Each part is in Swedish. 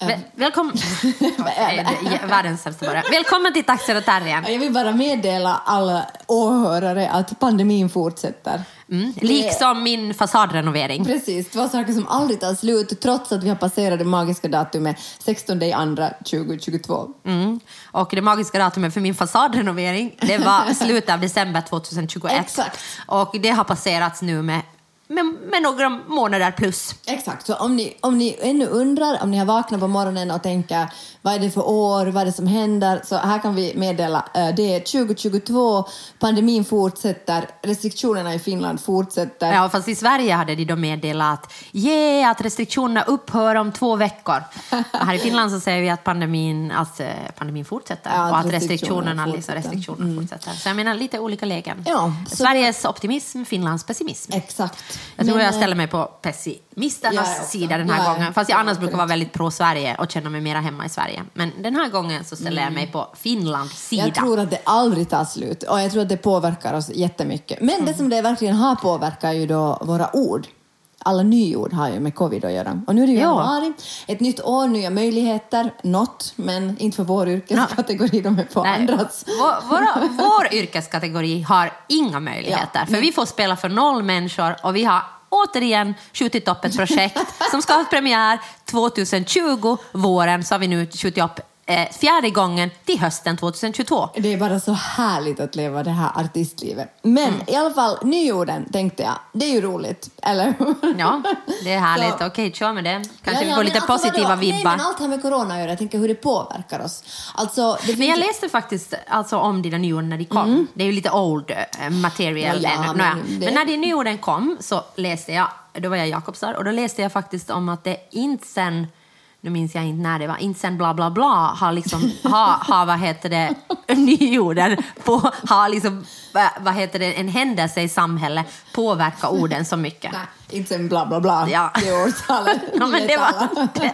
Väl, välkommen... Världens sämsta början. Välkommen till Taxer och Terriern. Jag vill bara meddela alla åhörare att pandemin fortsätter. Mm. Liksom min fasadrenovering. Precis, två saker som aldrig tar slut trots att vi har passerat det magiska datumet 16 andra 2022. Mm. Och det magiska datumet för min fasadrenovering det var slutet av december 2021. Exakt. Och det har passerats nu med med, med, några månader plus. Exakt, så om ni, om ni ännu undrar, om ni har vaknat på morgonen och tänker vad är det för år, vad är det som händer, så här kan vi meddela, eh, det är 2022, pandemin fortsätter, restriktionerna i Finland fortsätter. Ja, fast i Sverige hade de då meddelat att, yeah, att restriktionerna upphör om två veckor. här i Finland så säger vi att pandemin, alltså, pandemin fortsätter ja, och att restriktionerna, restriktionerna, liksom, restriktionerna mm. fortsätter. Så jag menar lite olika lägen. Ja, Sveriges optimism, Finlands pessimism. Exakt. Jag tror Men, jag ställer mig på pessimisternas sida den här ja, gången. Fast jag annars brukar vara väldigt pro-Sverige och känna mig mera hemma i Sverige. Men den här gången så ställer jag mig mm. på Finlands sida. Jag tror att det aldrig tar slut och jag tror att det påverkar oss jättemycket. Men mm. det som det verkligen har påverkat är ju då våra ord alla nyord har ju med covid att göra. Och nu är det ju januari, ett nytt år, nya möjligheter, något, men inte för vår yrkeskategori, de är på Nej. andras. Vår, våra, vår yrkeskategori har inga möjligheter, ja. för vi får spela för noll människor och vi har återigen skjutit upp ett projekt som ska ha premiär 2020, våren, så har vi nu skjutit upp eh, fjärde gången till hösten 2022. Det är bara så härligt att leva det här artistlivet. Men mm. i alla fall, nyorden tänkte jag, det är ju roligt, eller Ja, det är härligt. Okej, kör med det. Kanske ja, ja, vi får lite alltså, positiva vadå? vibbar. Nej, men allt har med corona att göra. Jag tänker hur det påverkar oss. Alltså, det men jag läste faktiskt alltså, om dina nyorden när de kom. Mm. Det är ju lite old uh, material. Ja, men, men, det... men när de nyorden kom så läste jag, då var jag i Jakobstad, och då läste jag faktiskt om att det inte sen nu minns jag inte när det var, inte sen bla bla bla har liksom, ha, ha vad heter det, nyorden på, har liksom, vad heter det, en händelse i samhället påverkat orden så mycket. Nej, inte sen bla bla bla, ja. det årtalet. ja, men det var, det,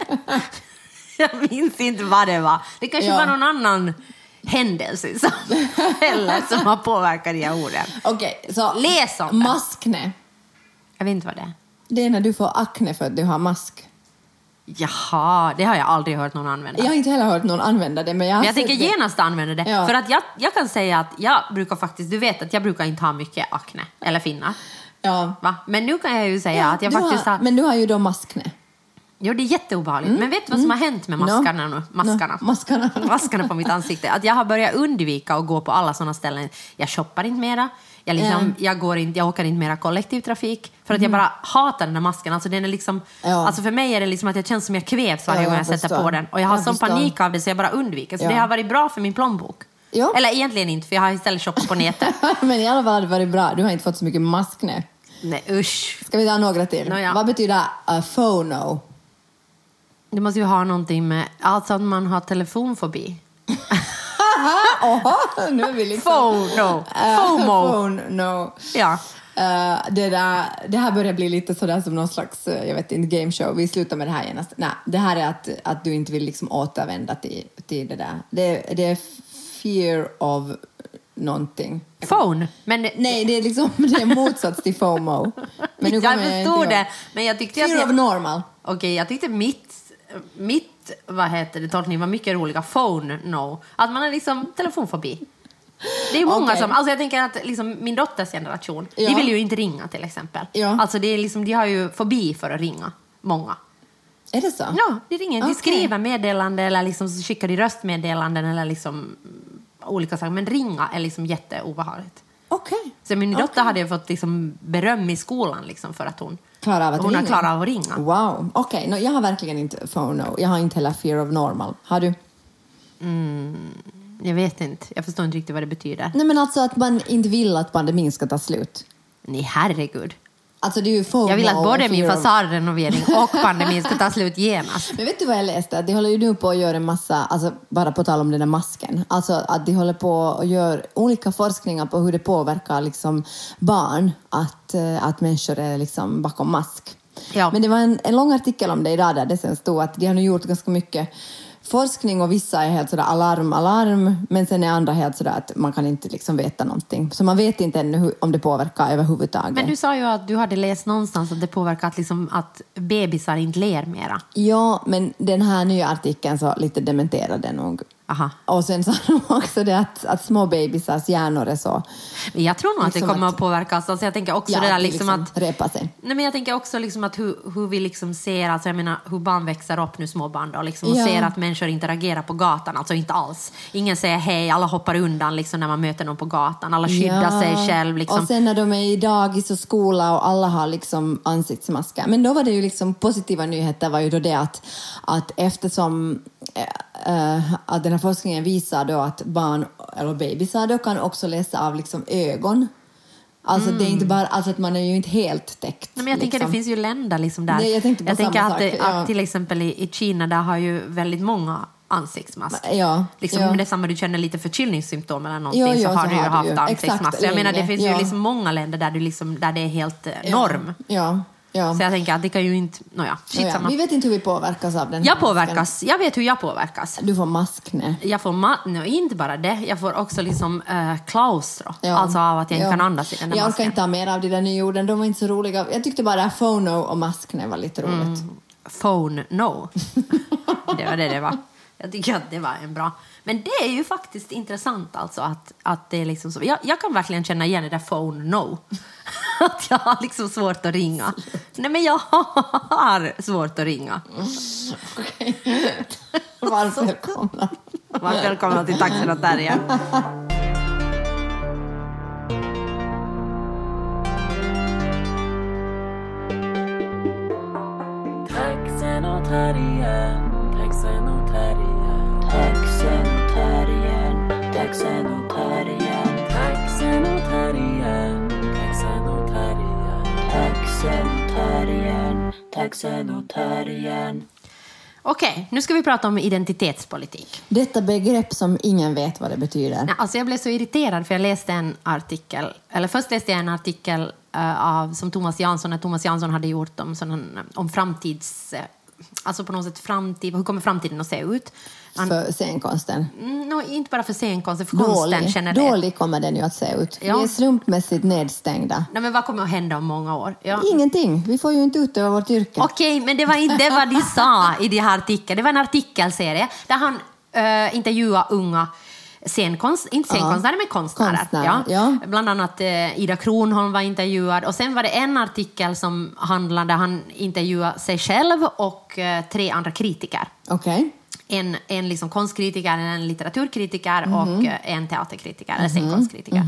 jag minns inte vad det var. Det kanske ja. var någon annan händelse i samhället som har påverkat de här orden. Okej, okay, så Läs om det. maskne. Jag vet inte vad det är. Det är när du får akne för att du har mask. Jaha, det har jag aldrig hört någon använda. Jag har inte heller hört någon använda det. Men jag, men jag tänker genast använda det. Ja. För att jag, jag kan säga att jag brukar faktiskt, du vet att jag brukar inte ha mycket akne, eller finnar. Ja. Va? Men nu kan jag ju säga ja, att jag faktiskt har, har... Men du har ju då maskne. Jo, det är jätteobehagligt. Mm. Men vet du vad som har hänt med maskarna no. nu? Maskarna. No. maskarna. maskarna på mitt ansikte. Att jag har börjat undvika att gå på alla sådana ställen. Jag shoppar inte mera. Jag, liksom, mm. jag, går inte, jag åker inte mera kollektivtrafik för att jag mm. bara hatar den där masken. Alltså, den är liksom, ja. alltså för mig är det liksom att jag känns som jag kvävs varje ja, gång jag, jag sätter på den. Och jag har jag sån panik av det så jag bara undviker. Så ja. det har varit bra för min plånbok. Ja. Eller egentligen inte, för jag har istället shoppat på nätet. Men i alla fall har det varit bra. Du har inte fått så mycket maskne. Nej, usch. Ska vi ta några till? No, ja. Vad betyder uh, phono? Det måste ju ha någonting med, alltså att man har telefonfobi. Oha, nu är vi liksom... Fono. FOMO. Phone, no. Ja. Uh, det, där, det här börjar bli lite sådär som någon slags, uh, jag vet inte, gameshow. Vi slutar med det här genast. Nej, det här är att, att du inte vill liksom återvända till, till det där. Det, det är fear of någonting. Phone? Men Nej, det är liksom det är motsats till FOMO. Men nu jag förstår det, men jag tyckte fear att... of normal. Okej, okay, jag tyckte mitt, mitt vad heter det, tolkning var mycket roliga. Phone no. Att man är liksom telefonfobi. Det är många okay. som, alltså jag tänker att liksom min dotters generation, ja. de vill ju inte ringa till exempel. Ja. Alltså det är liksom, de har ju fobi för att ringa, många. Är det så? Ja, de ringer. Okay. De skriver meddelanden eller liksom skickar de röstmeddelanden eller liksom olika saker. Men ringa är liksom jätteobehagligt. Okej. Okay. Så min dotter okay. hade fått liksom beröm i skolan liksom för att hon Klara av att hon ringa? har klarat av att ringa. Wow. Okej, okay. no, jag har verkligen inte FONO. Jag har inte heller fear of normal. Har du? Mm, jag vet inte. Jag förstår inte riktigt vad det betyder. Nej, men alltså att man inte vill att pandemin ska ta slut. Nej, herregud. Alltså det är ju FOMO jag vill att både min fasadrenovering och pandemin ska ta slut genast. Men vet du vad jag läste? De håller ju nu på att göra en massa, alltså bara på tal om den där masken, alltså att de håller på att göra olika forskningar på hur det påverkar liksom barn att, eh, att människor är liksom bakom mask. Ja. Men det var en, en lång artikel om det idag där det sen stod att de har nu gjort ganska mycket forskning och vissa är helt sådär alarm, alarm, men sen är andra helt sådär att man kan inte liksom veta någonting. Så man vet inte ännu hur, om det påverkar överhuvudtaget. Men du sa ju att du hade läst någonstans att det påverkar att, liksom, att bebisar inte ler mera. Ja, men den här nya artikeln så lite dementerade nog. Aha. Och sen sa de också det att, att små bebisars hjärnor är så... Men jag tror nog att det Liksom kommer att- att påverkas. Alltså jag tänker också Ja, det där liksom, liksom att... repa sig. Nej, men jag tänker också liksom att hur, hur vi liksom ser, alltså jag menar hur barn växer upp nu, små barn då, liksom, och Ja. ser att människor interagerar på gatan, alltså inte alls. Ingen säger hej, alla hoppar undan liksom, när man möter någon på gatan, alla skyddar sig själv. Liksom. Och sen när de är i dagis och skola och alla har liksom ansiktsmasker. Men då var det ju liksom positiva nyheter var ju då det att, att eftersom eh, eh, att den här forskningen visar då att barn eller bebisar då kan också läsa av liksom ögon. Alltså det är inte bara, alltså att man är ju inte helt täckt. Nej, men jag tänker liksom. det finns ju länder liksom där. Nej, jag tänkte på tänker samma att, det, ja. att till exempel i, i Kina där har ju väldigt många ansiktsmasker. Ja, Liksom, ja. Men det är samma, du känner lite förkylningssymptom eller någonting Ja, ja, så har så du ju har haft ju. ansiktsmasker. Exakt, Jag menar det finns ju ja. liksom många länder där, du liksom, där det är helt eh, norm. Ja, ja. Så jag tänker att det kan ju inte... Nåja, ja, ja. skitsamma. Vi vet inte hur vi påverkas av den Jag masken. påverkas. Jag vet hur jag påverkas. Du får maskne. Jag får mat, no, inte bara det, jag får också liksom uh, klaustro. Ja. Alltså av att jag inte kan andas i den där Jag orkar masken. inte ha mer av de där nyorden, de var inte så roliga. Jag tyckte bara Fono och maskne var lite roligt. Mm. Phone no. det var det det var. Jag tycker att det var en bra... Men det är ju faktiskt intressant alltså att, att det är liksom så. Jag, jag kan verkligen känna igen det där phone no. att jag har liksom svårt att ringa. Nej men jag har svårt att ringa. Varmt välkomna. Varmt välkomna till Taxen och Terje. Taxen och terriern. Okej, nu ska vi prata om identitetspolitik. Detta begrepp som ingen vet vad det betyder. Nej, alltså jag blev så irriterad för jag läste en artikel, eller först läste jag en artikel eh, av, som Thomas Jansson, när Thomas Jansson hade gjort om, sån, om framtids... eh, alltså på något sätt framtid, hur kommer framtiden att se ut? För scenkonsten. mm, no, inte bara för scenkonsten, för konsten Dålig. generellt. Dålig kommer den ju att se ut. Ja. Vi är slumpmässigt nedstängda. Nej, men vad kommer att hända om många år? Ja. Ingenting. Vi får ju inte utöva vårt yrke. Okej, men det var inte vad de sa i den här artikeln. Det var en artikelserie där han uh, intervjuade unga scenkonst, inte scenkonstnärer, men konstnärer. Konstnärer, ja. Bland annat eh, Ida Kronholm var intervjuad. Och sen var det en artikel som handlade, han intervjuade sig själv och eh, tre andra kritiker. Okej. En, en liksom konstkritiker, en litteraturkritiker Mhm. och eh, en teaterkritiker, eller scenkonstkritiker.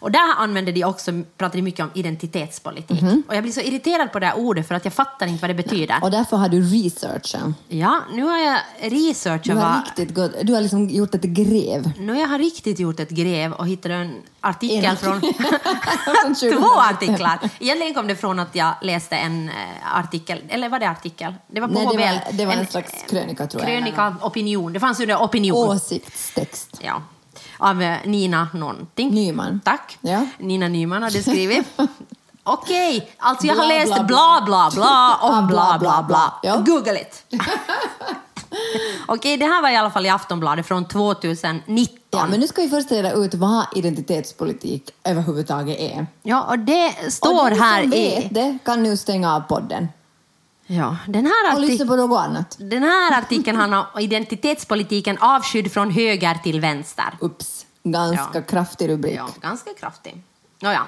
Och där använde de också, pratade de mycket om identitetspolitik. Och jag blir så irriterad på det här ordet för att jag fattar inte vad det betyder. Och därför har du researchen. Ja, nu har jag Du researchat har, vad... riktigt gått, du har liksom gjort ett grev. Nu har jag riktigt gjort ett grev och hittade en artikel En. från... Från 2019. Två artiklar! Egentligen kom det från att jag läste en eh, artikel, eller var det artikel? Det var på Nej, det HBL. var, det var en, slags krönika tror jag. Krönika, opinion. Det fanns ju det opinion. Åsiktstext. Ja. Av eh, Nina någonting. Nyman. Tack. Ja. Nina Nyman hade skrivit. Okej, alltså jag har Bla, läst bla, bla bla. bla bla om Bla, bla bla. Ja. Google it. Okej, det här var i alla fall i Aftonbladet från 2019. Ja, men nu ska vi först reda ut vad identitetspolitik överhuvudtaget är. Ja, och det Och står den här i... vet det kan nu stänga av podden Ja, den här, och lyssna på något annat. den här artikeln handlar om identitetspolitiken avskydd från höger till vänster. Ups, ganska Ja. kraftig rubrik. Ja, ganska kraftig. Nåja,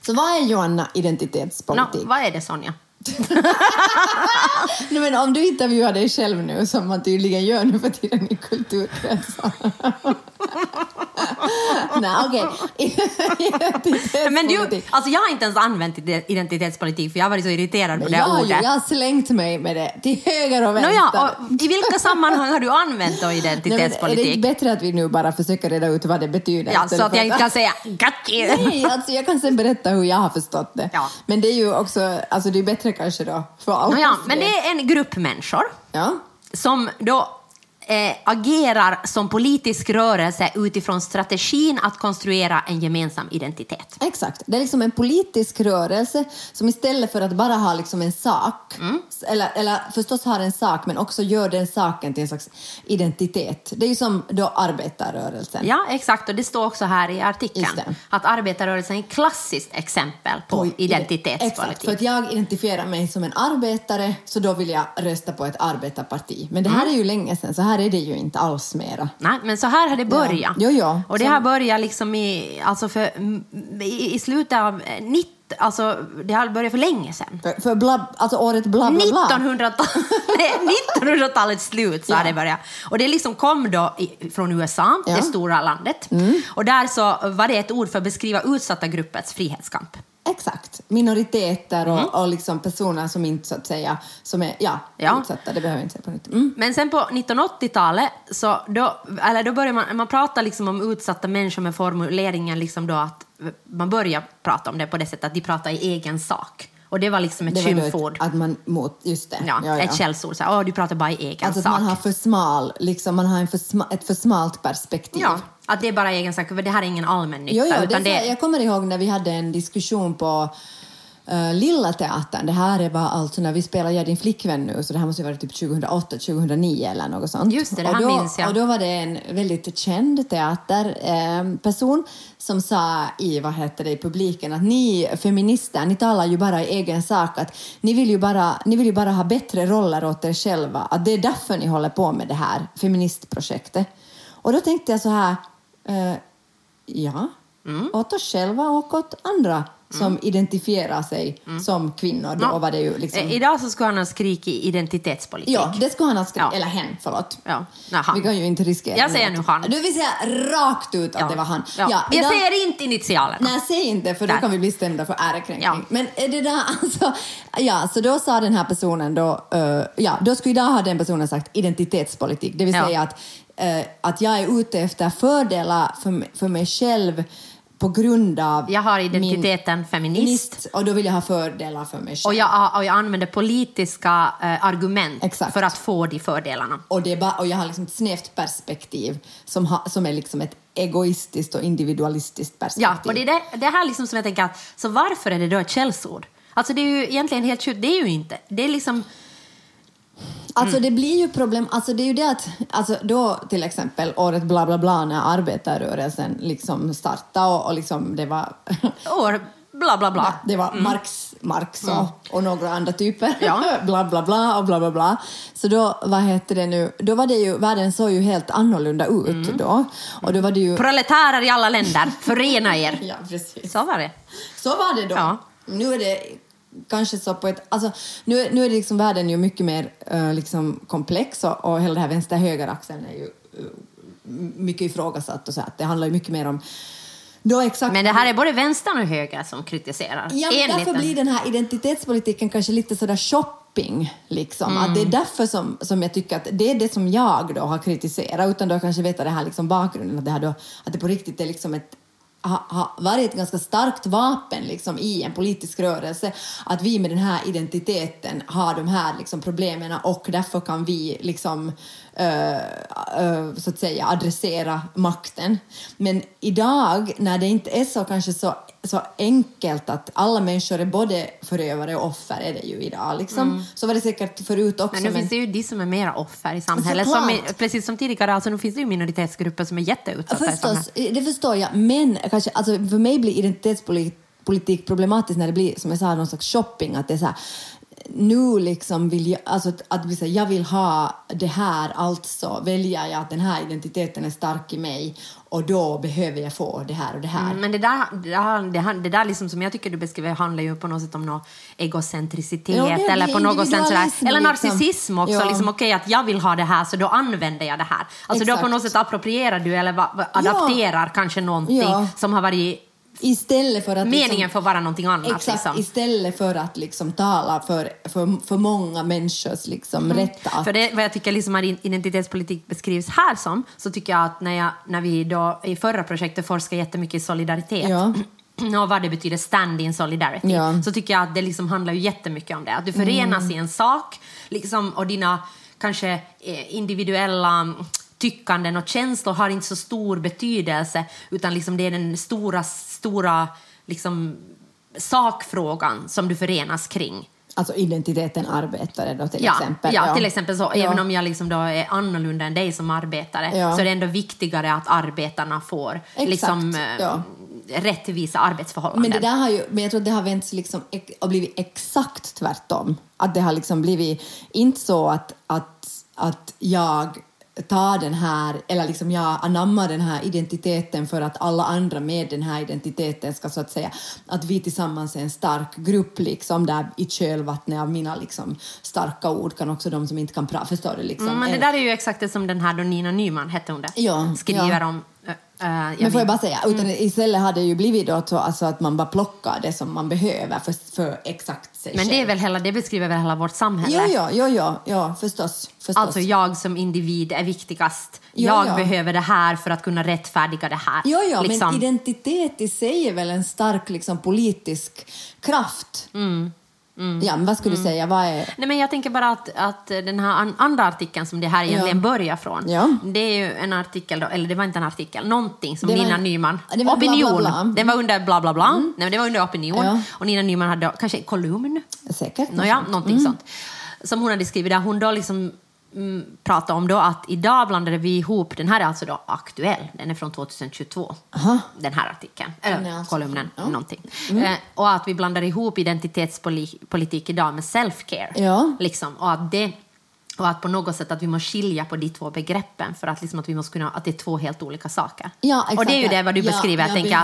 Så vad är Johanna Nå, identitetspolitik? vad är det Sonja? Nej, men om du intervjuar dig själv nu, som man tydligen gör nu för tiden i kulturkretsar. Nej, okej. Identitetspolitik. Men du, alltså jag har inte ens använt ide- identitetspolitik för jag har varit så irriterad på det jag, ordet. jag har slängt mig med det till höger och vänster. Nåja, och I vilka sammanhang har du använt då Nej, men är det identitetspolitik? inte bättre att vi nu bara försöker reda ut vad det betyder? ja, så att jag inte kan säga got you. Nej, alltså jag kan sen berätta hur jag har förstått det. Ja. Men det är ju också, alltså det är bättre kanske då för alla. Oss men det är en grupp människor Ja, som då eh, agerar som politisk rörelse utifrån strategin att konstruera en gemensam identitet. Exakt. Det är liksom en politisk rörelse som istället för att bara ha liksom en sak, Mm. eller, eller förstås har en sak, men också gör den saken till en slags identitet. Det är ju som då arbetarrörelsen. Ja, exakt. Och det står också här i artikeln att arbetarrörelsen är ett klassiskt exempel på Oj, identitetspolitik. Exakt, för att jag identifierar mig som en arbetare så då vill jag rösta på ett arbetarparti. Men det Mm. här är ju länge sedan så här är det ju inte alls mera. Nej, men så här har det börjat. Jo, jo. Och det har börjat liksom i, alltså för, mm, i, i slutet av eh, 90 Alltså, det har börjat för länge sedan. För, för bla, alltså året bla bla bla. 1900-tal- nej, 1900-talets slut så Ja. det börjat. Och det liksom kom då från USA, Ja. Mm. det stora landet. Och där så var det ett ord för att beskriva utsatta gruppers frihetskamp. Exakt. Minoriteter och, och liksom personer som inte så att säga, som är ja, Mm. Ja. utsatta, det behöver jag inte säga på nytt. Mm. Men sen på 1980-talet så då, eller då började man, man prata liksom om utsatta människor med formuleringen liksom då att man börjar prata om det på det sättet att de pratar i egen sak. Och det var liksom ett Det skymford. att man mot, just det. Ja, ett källsord. Så här, du pratar bara i egen Alltså att sak. man har för smal, liksom, man har en för sma, ett för smalt perspektiv. Ja, att det är bara egen sak, för det här är ingen allmännytta. Jo, jo, det, så- Jag kommer ihåg när vi hade en diskussion på uh, Lilla Teatern. Det här var alltså när vi spelade Jag är din flickvän nu, så det här måste ju vara typ 2008, 2009 eller något sånt. Just det, det och här då, minns jag. Och då var det en väldigt känd teaterperson som sa i, vad heter det, i publiken att ni feminister, ni talar ju bara i egen sak, att ni vill ju bara, ni vill ju bara ha bättre roller åt er själva, att det är därför ni håller på med det här feministprojektet. Och då tänkte jag så här, eh, Ja, Mm. åt oss själva och åt andra som identifierar sig som kvinnor. Då Ja. var det ju liksom... Eh, Idag så skulle han ha skrikit identitetspolitik. Ja, det skulle han ha skrivit. Ja. Eller hen, förlåt. Ja, nej, han. Vi kan ju inte riskera Jag säger nu han. Du vill säga rakt ut att det var han. Ja. Ja, jag idag- säger inte initialerna. Nej, säg inte för då Nej. kan vi bli stämda för ärekränkning. Ja. Men det där alltså... Ja, så då sa den här personen då... eh, ja, då skulle idag ha den personen sagt identitetspolitik. Det vill Ja. säga att, eh, att jag är ute efter fördelar för, för mig själv på grund av Jag har min- identiteten feminist. och då vill jag ha fördelar för mig själv. Och jag, och jag använder politiska eh, argument Exakt. för att få de fördelarna. Och, det bara, och jag har liksom ett snävt perspektiv som, ha, som är liksom ett egoistiskt och individualistiskt perspektiv. Ja, och det är det, det här liksom som jag tänker att, så varför är det då ett källsord? Alltså det är ju egentligen helt sjukt, det är ju inte. Det är liksom, Alltså Mm. det blir ju problem, alltså det är ju det att, alltså då till exempel året bla bla bla när arbetarrörelsen liksom startade och, och liksom det var, år, bla bla bla. det var Marx, Marx och, och några andra typer, Mm. Ja. bla bla bla och bla bla bla. Så då, vad heter det nu, då var det ju, världen såg ju helt annorlunda ut Mm. då. Och då var det ju... Proletärer i alla länder, förena er. Ja, precis. Så var det. Så var det då. Ja. Nu är det kanske så på ett... Alltså, nu, nu är det liksom världen ju mycket mer eh, liksom komplex och, och hela det här vänster-höger-axeln är ju eh, mycket ifrågasatt och så att det handlar ju mycket mer om då exakt Men det här är både vänstern och höger som kritiserar. Ja, men därför den- blir den här identitetspolitiken kanske lite sådär shopping. Liksom. Att det är därför som, som jag tycker att det är det som jag då har kritiserat utan då kanske veta det här liksom bakgrunden, att det, här då, att det på riktigt är liksom ett har ha varit ett ganska starkt vapen liksom, i en politisk rörelse att vi med den här identiteten har de här liksom, problemen och därför kan vi liksom, eh, så att säga adressera makten. Men idag när det inte är så kanske så, så enkelt att alla människor är både förövare och offer är det ju idag. Liksom. Så var det säkert förut också. Men nu finns det ju de som är mera offer i samhället. Som är, precis som tidigare, alltså nu finns det ju minoritetsgrupper som är jätteutsatta. Förstås, det förstår jag. Men kanske, alltså, för mig blir identitetspolitik problematiskt när det blir, som jag sa, någon slags shopping. Att det är så här, nu liksom vill jag, alltså att, att jag vill ha det här, alltså väljer jag att den här identiteten är stark i mig och då behöver jag få det här och det här. Mm, Men det där, det där, det där liksom som jag tycker du beskriver handlar ju på något sätt om någon egocentricitet Ja, eller på något sätt sådär, eller liksom. narcissism också. Ja. Liksom, Okej, att jag vill ha det här så då använder jag det här. Alltså då Exakt. på något sätt approprierar du eller adapterar kanske någonting Ja. som har varit Istället för att... meningen liksom, att vara någonting annat. Exakt, liksom. istället för att liksom tala för, för, för många människors liksom rätt att... Mm. För det vad jag tycker liksom att identitetspolitik beskrivs här som, så tycker jag att när, jag, när vi då i förra projektet forskade jättemycket i solidaritet Ja. och vad det betyder stand in solidarity, Ja. så tycker jag att det liksom handlar ju jättemycket om det. Att du förenas Mm. i en sak liksom, och dina kanske eh, individuella tyckanden och känslor har inte så stor betydelse utan liksom det är den stora, stora liksom, sakfrågan som du förenas kring. Alltså identiteten arbetare då till Ja, exempel. ja, till exempel så. Ja. Även om jag liksom då är annorlunda än dig som arbetare Ja. så är det ändå viktigare att arbetarna får Exakt, liksom, eh, rättvisa arbetsförhållanden. Men det där har ju, men jag tror att det har vänts liksom och blivit exakt tvärtom. Att det har liksom blivit, inte så att, att, att jag tar den här, eller liksom jag anammar den här identiteten för att alla andra med den här identiteten ska så att säga, att vi tillsammans är en stark grupp liksom där i kölvattnet av mina liksom starka ord kan också de som inte kan prata, förstår du liksom? Mm, men det där är ju exakt det som den här då Nina Nyman, hette hon det? Ja, Skriver ja. om. Eh, Men får jag bara säga, utan istället har det ju blivit då så, alltså att man bara plockar det som man behöver för, för exakt sig Men det, själv. är väl hela, det beskriver väl hela vårt samhälle? Ja, ja, ja, ja, ja förstås. förstås. Alltså jag som individ är viktigast. Ja, jag ja. behöver det här för att kunna rättfärdiga det här. ja, ja, liksom. men identitet i sig är väl en stark liksom, politisk kraft? Mm, Ja, men vad skulle du säga? Vad är... Nej, men jag tänker bara att, att den här an- andra artikeln som det här egentligen Ja. börjar från, Ja. det är ju en artikel, då, eller det var inte en artikel, någonting som Det Nina en- Nyman, det var bla, opinion, bla, bla. den var under bla bla bla, Nej, men det var under opinion, Ja. och Nina Nyman hade kanske en kolumn, Säkert. Nåja, någonting sånt, som hon hade skrivit där hon då liksom mm, pratade om då att idag blandade vi ihop, den här är alltså då aktuell, den är från 2022, Aha. den här artikeln, eller är alltså- kolumnen, ja. Mm. någonting. Eh, och att vi blandar ihop identitetspolitik idag med self-care. Ja. Liksom, och att det och att på något sätt att vi måste skilja på de två begreppen för att, liksom att, vi måste kunna, att det är två helt olika saker. Ja, exakt. och det är ju det vad du Ja, beskriver. jag jag tänker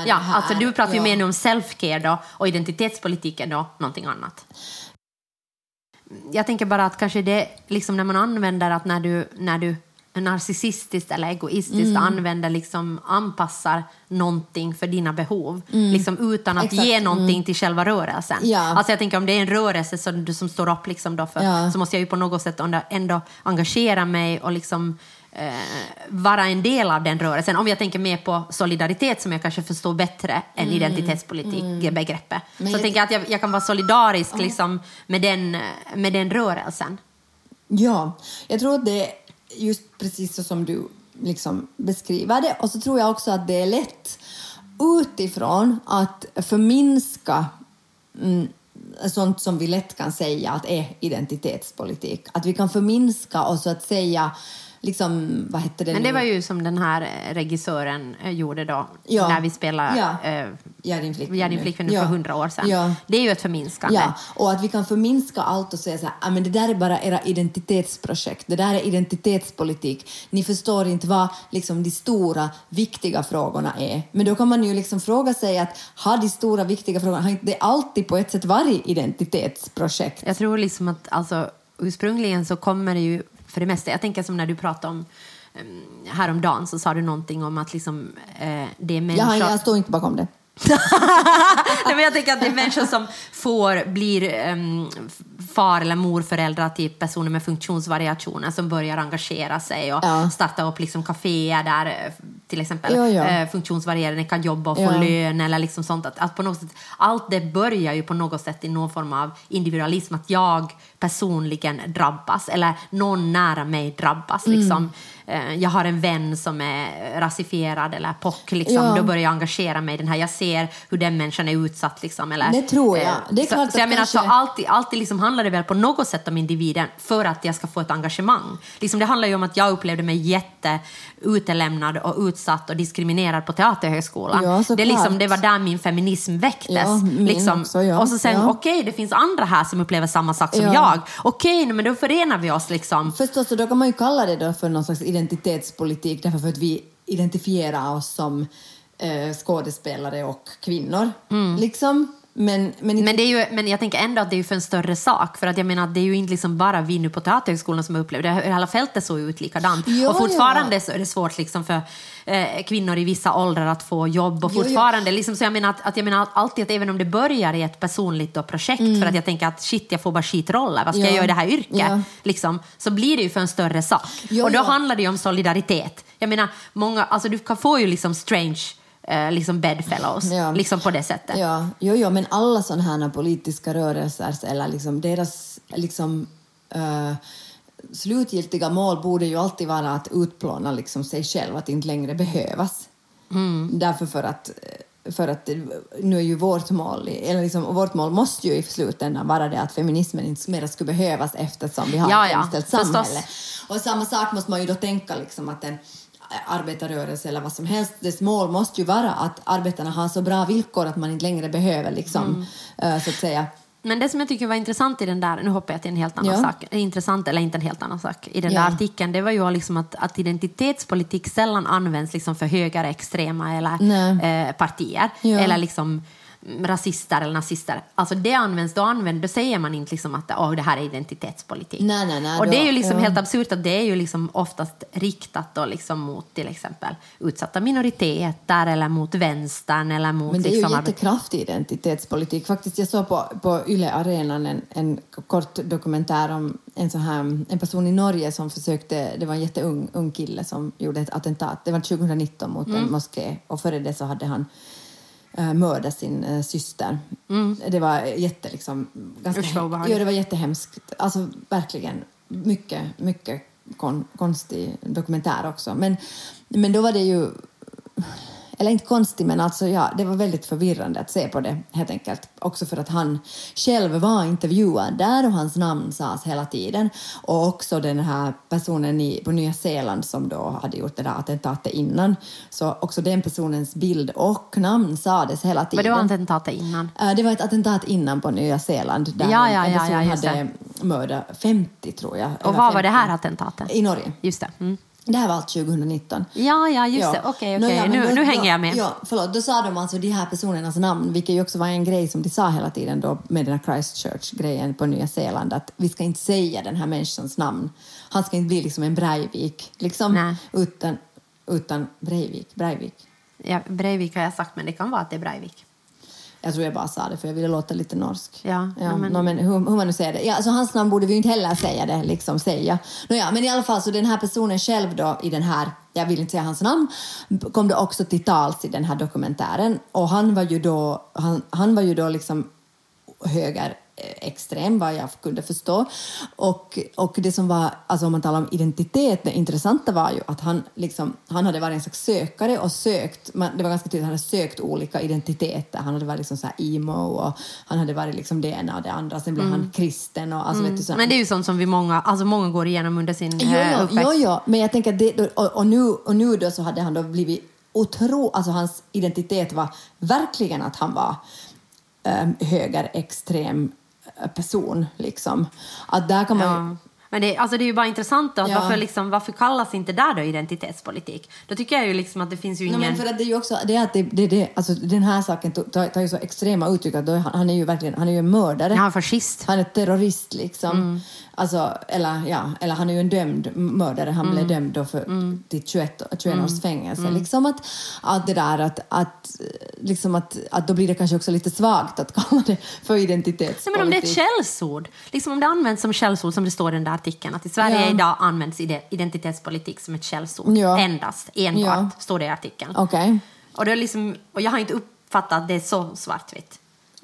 att, ja, alltså, du pratar ju Ja. mer nu om self-care då och identitetspolitiken då, någonting annat. Jag tänker bara att kanske det, liksom när man använder att när du, när du narcissistiskt eller egoistiskt Mm. använder, liksom anpassar någonting för dina behov, liksom utan att Mm. Exakt. ge någonting till själva rörelsen. Ja. Alltså jag tänker om det är en rörelse som, som står upp liksom då för, Ja. så måste jag ju på något sätt ändå, ändå engagera mig och liksom eh, vara en del av den rörelsen. Om jag tänker mer på solidaritet som jag kanske förstår bättre än identitetspolitik, begreppet. Mm. Så jag- jag tänker att jag, jag kan vara solidarisk liksom, med, den, med den rörelsen. Ja, jag tror att det är just precis så som du liksom beskriver det. Och så tror jag också att det är lätt utifrån att förminska mm, sånt som vi lätt kan säga att är identitetspolitik. Att vi kan förminska och så att säga liksom, vad hette det Men det nu? var ju som den här eh, regissören eh, gjorde då, Ja. när vi spelade Ja. eh, din flickvän. Din nu. flickvän Ja. för hundra år sedan. Ja. Det är ju ett förminskande. Ja, och att vi kan förminska allt och säga så här, "Ah, men det där är bara era identitetsprojekt, det där är identitetspolitik. Ni förstår inte vad liksom, de stora, viktiga frågorna är. Men då kan man ju liksom fråga sig att har de stora, viktiga frågorna, har inte det alltid på ett sätt varit identitetsprojekt? Jag tror liksom att alltså, ursprungligen så kommer det ju för det mesta, jag tänker som när du pratade om um, häromdagen så sa du någonting om att liksom, eh, det är människor... har, jag står inte bakom det. Nej, men jag tänker att det är människor som får, blir em, far eller morföräldrar till personer med funktionsvariationer som börjar engagera sig och Ja. starta upp liksom kaféer där eh, till exempel Ja, ja. eh, funktionsvarierade kan jobba och få Ja. lön eller liksom sånt. Att, att på något sätt, allt det börjar ju på något sätt i någon form av individualism, att jag personligen drabbas eller någon nära mig drabbas. Mm. Eh, jag har en vän som är rasifierad eller POC, liksom. Ja. då börjar jag engagera mig i den här. Jag ser hur den människan är utsatt. Liksom, eller, Det tror jag. eh, Det är så, klart så jag att menar, kanske- så alltid, alltid liksom handlar det väl på något sätt om individen för att jag ska få ett engagemang. Liksom, det handlar ju om att jag upplevde mig jätte utelämnad och utsatt och diskriminerad på Teaterhögskolan. Ja, det, är liksom, det var där min feminism väcktes. Ja, min liksom. också, ja. Och så sen, Ja. okej, det finns andra här som upplever samma sak som Ja. jag. Okej, men då förenar vi oss liksom. Förstås, och då kan man ju kalla det då för någon slags identitetspolitik därför för att vi identifierar oss som eh, skådespelare och kvinnor. Liksom. Men, men, Men, det är ju, men jag tänker ändå att det är för en större sak. För att jag menar det är ju inte liksom bara vi nu på Teaterhögskolan som upplever det. Hela fältet såg ut likadant. Ja, och fortfarande ja. så är det svårt liksom för eh, kvinnor i vissa åldrar att få jobb. Och Jo, jo. fortfarande, Liksom, så jag menar att, att jag menar alltid att även om det börjar i ett personligt då, projekt för att jag tänker att shit, jag får bara skitroller. Vad ska Mm. Ja. jag göra i det här yrket? Ja. Liksom, så blir det ju för en större sak. Jo, och då jo. handlar det ju om solidaritet. Jag menar, många, alltså du kan få ju liksom strange eh, liksom bedfellows. Ja. Liksom på det sättet. Ja, jo, jo, men alla sådana här politiska rörelser eller liksom deras liksom, eh, slutgiltiga mål borde ju alltid vara att utplåna liksom sig själv, att inte längre behövas. Därför för att, för att nu är ju vårt mål, eller liksom, vårt mål måste ju i slutändan vara det att feminismen inte mer skulle behövas eftersom vi har Ja, ett ja, jämställt förstås. samhälle. Och samma sak måste man ju då tänka liksom att en arbetarrörelse eller vad som helst, dess mål måste ju vara att arbetarna har så bra villkor att man inte längre behöver liksom, Mm. eh, så att säga Men det som jag tycker var intressant i den där, nu hoppar jag till en helt annan Ja. sak, intressant eller inte en helt annan sak, i den Ja. där artikeln, det var ju liksom att, att identitetspolitik sällan används liksom för högerextrema eller eh, partier, Ja. eller liksom rasister eller nazister. Alltså det används, då, använder, då säger man inte liksom att oh, det här är identitetspolitik. Nej, nej, nej, och det är ju liksom ja. helt absurt att det är ju liksom oftast riktat då liksom mot till exempel utsatta minoriteter eller mot vänstern eller mot Men det är ju liksom jättekraftig identitetspolitik. Faktiskt, jag såg på, på Yle Arenan en, en kort dokumentär om en, så här, en person i Norge som försökte, det var en jätteung ung kille som gjorde ett attentat, det var 2019 mot Mm. en moské och före det så hade han uh, mördat sin eh, syster. Det var jätte, liksom, ganska Mm. Usch, ja, det var jättehemskt. Alltså verkligen mycket, mycket kon, konstig dokumentär också. Men, men då var det ju eller inte konstig, men alltså, ja, det var väldigt förvirrande att se på det helt enkelt. Också för att han själv var intervjuad där och hans namn sades hela tiden. Och också den här personen i, på Nya Zeeland som då hade gjort det där attentatet innan. Så också den personens bild och namn sades hela tiden. det var attentatet innan? Eh, Det var ett attentat innan på Nya Zeeland där Ja, ja, en person ja, hade mördat 50, tror jag. Och Eller vad var det 50. här attentatet? I Norge. Just det. Mm. Det här var allt 2019. Ja, ja, just Ja. det. Okej, ja, men nu, nu hänger jag med. Ja, förlåt. Då sa de alltså de här personernas namn, vilket ju också var en grej som de sa hela tiden då med den här Christchurch-grejen på Nya Zeeland, att vi ska inte säga den här människans namn. Han ska inte bli liksom en Breivik, liksom, Nej. utan, utan Breivik. Breivik. Ja, Breivik har jag sagt, men det kan vara att det är Breivik. Jag tror jag bara sa det för jag ville låta lite norsk. Ja, ja ja, men- men, men hur, hur man nu säger det. Ja, alltså hans namn borde vi inte heller säga det, liksom säga. Nåja, men i alla fall så den här personen själv då i den här, jag vill inte säga hans namn, kom då också till tals i den här dokumentären och han var ju då, han, han var ju då liksom höger extrem vad jag kunde förstå. Och, och det som var, alltså om man talar om identitet, det intressanta var ju att han, liksom, han hade varit en slags sökare och sökt, man, det var ganska tydligt, han hade sökt olika identiteter. Han hade varit liksom så här emo och han hade varit liksom det ena och det andra. Sen blev han kristen och alltså vet du så. Men det är ju sånt som vi många, alltså många går igenom under sin Jo, eh, jo, uppväxt. jo, jo, men jag tänker att det, och, och, nu, och nu då så hade han då blivit otro, alltså hans identitet var verkligen att han var um, högerextrem eh, person liksom. Att där kan man ju, Ja. Men det, alltså det är ju bara intressant då, att Ja. varför, liksom, varför kallas inte där då identitetspolitik? Då tycker jag ju liksom att det finns ju Nej, ingen... men för att det är ju också det är att det, det, det, alltså den här saken tar, tar ju så extrema uttryck att då han, är ju verkligen han är ju en mördare. Han är fascist. Han är terrorist liksom. Mm. Alltså, eller, ja, eller han är ju en dömd mördare. Han Mm. blev dömd då för, till 21, 21 års fängelse. Liksom att, att det där att, att, liksom att, att då blir det kanske också lite svagt att kalla det för identitetspolitik. Nej, men om det är ett källsord, liksom om det används som källsord som det står den där artikeln, att i Sverige Ja. idag används ide- identitetspolitik som ett källsord. Ja. Endast, enbart, Ja. står det i artikeln. Okej. Och, det är liksom, och jag har inte uppfattat att det är så svartvitt.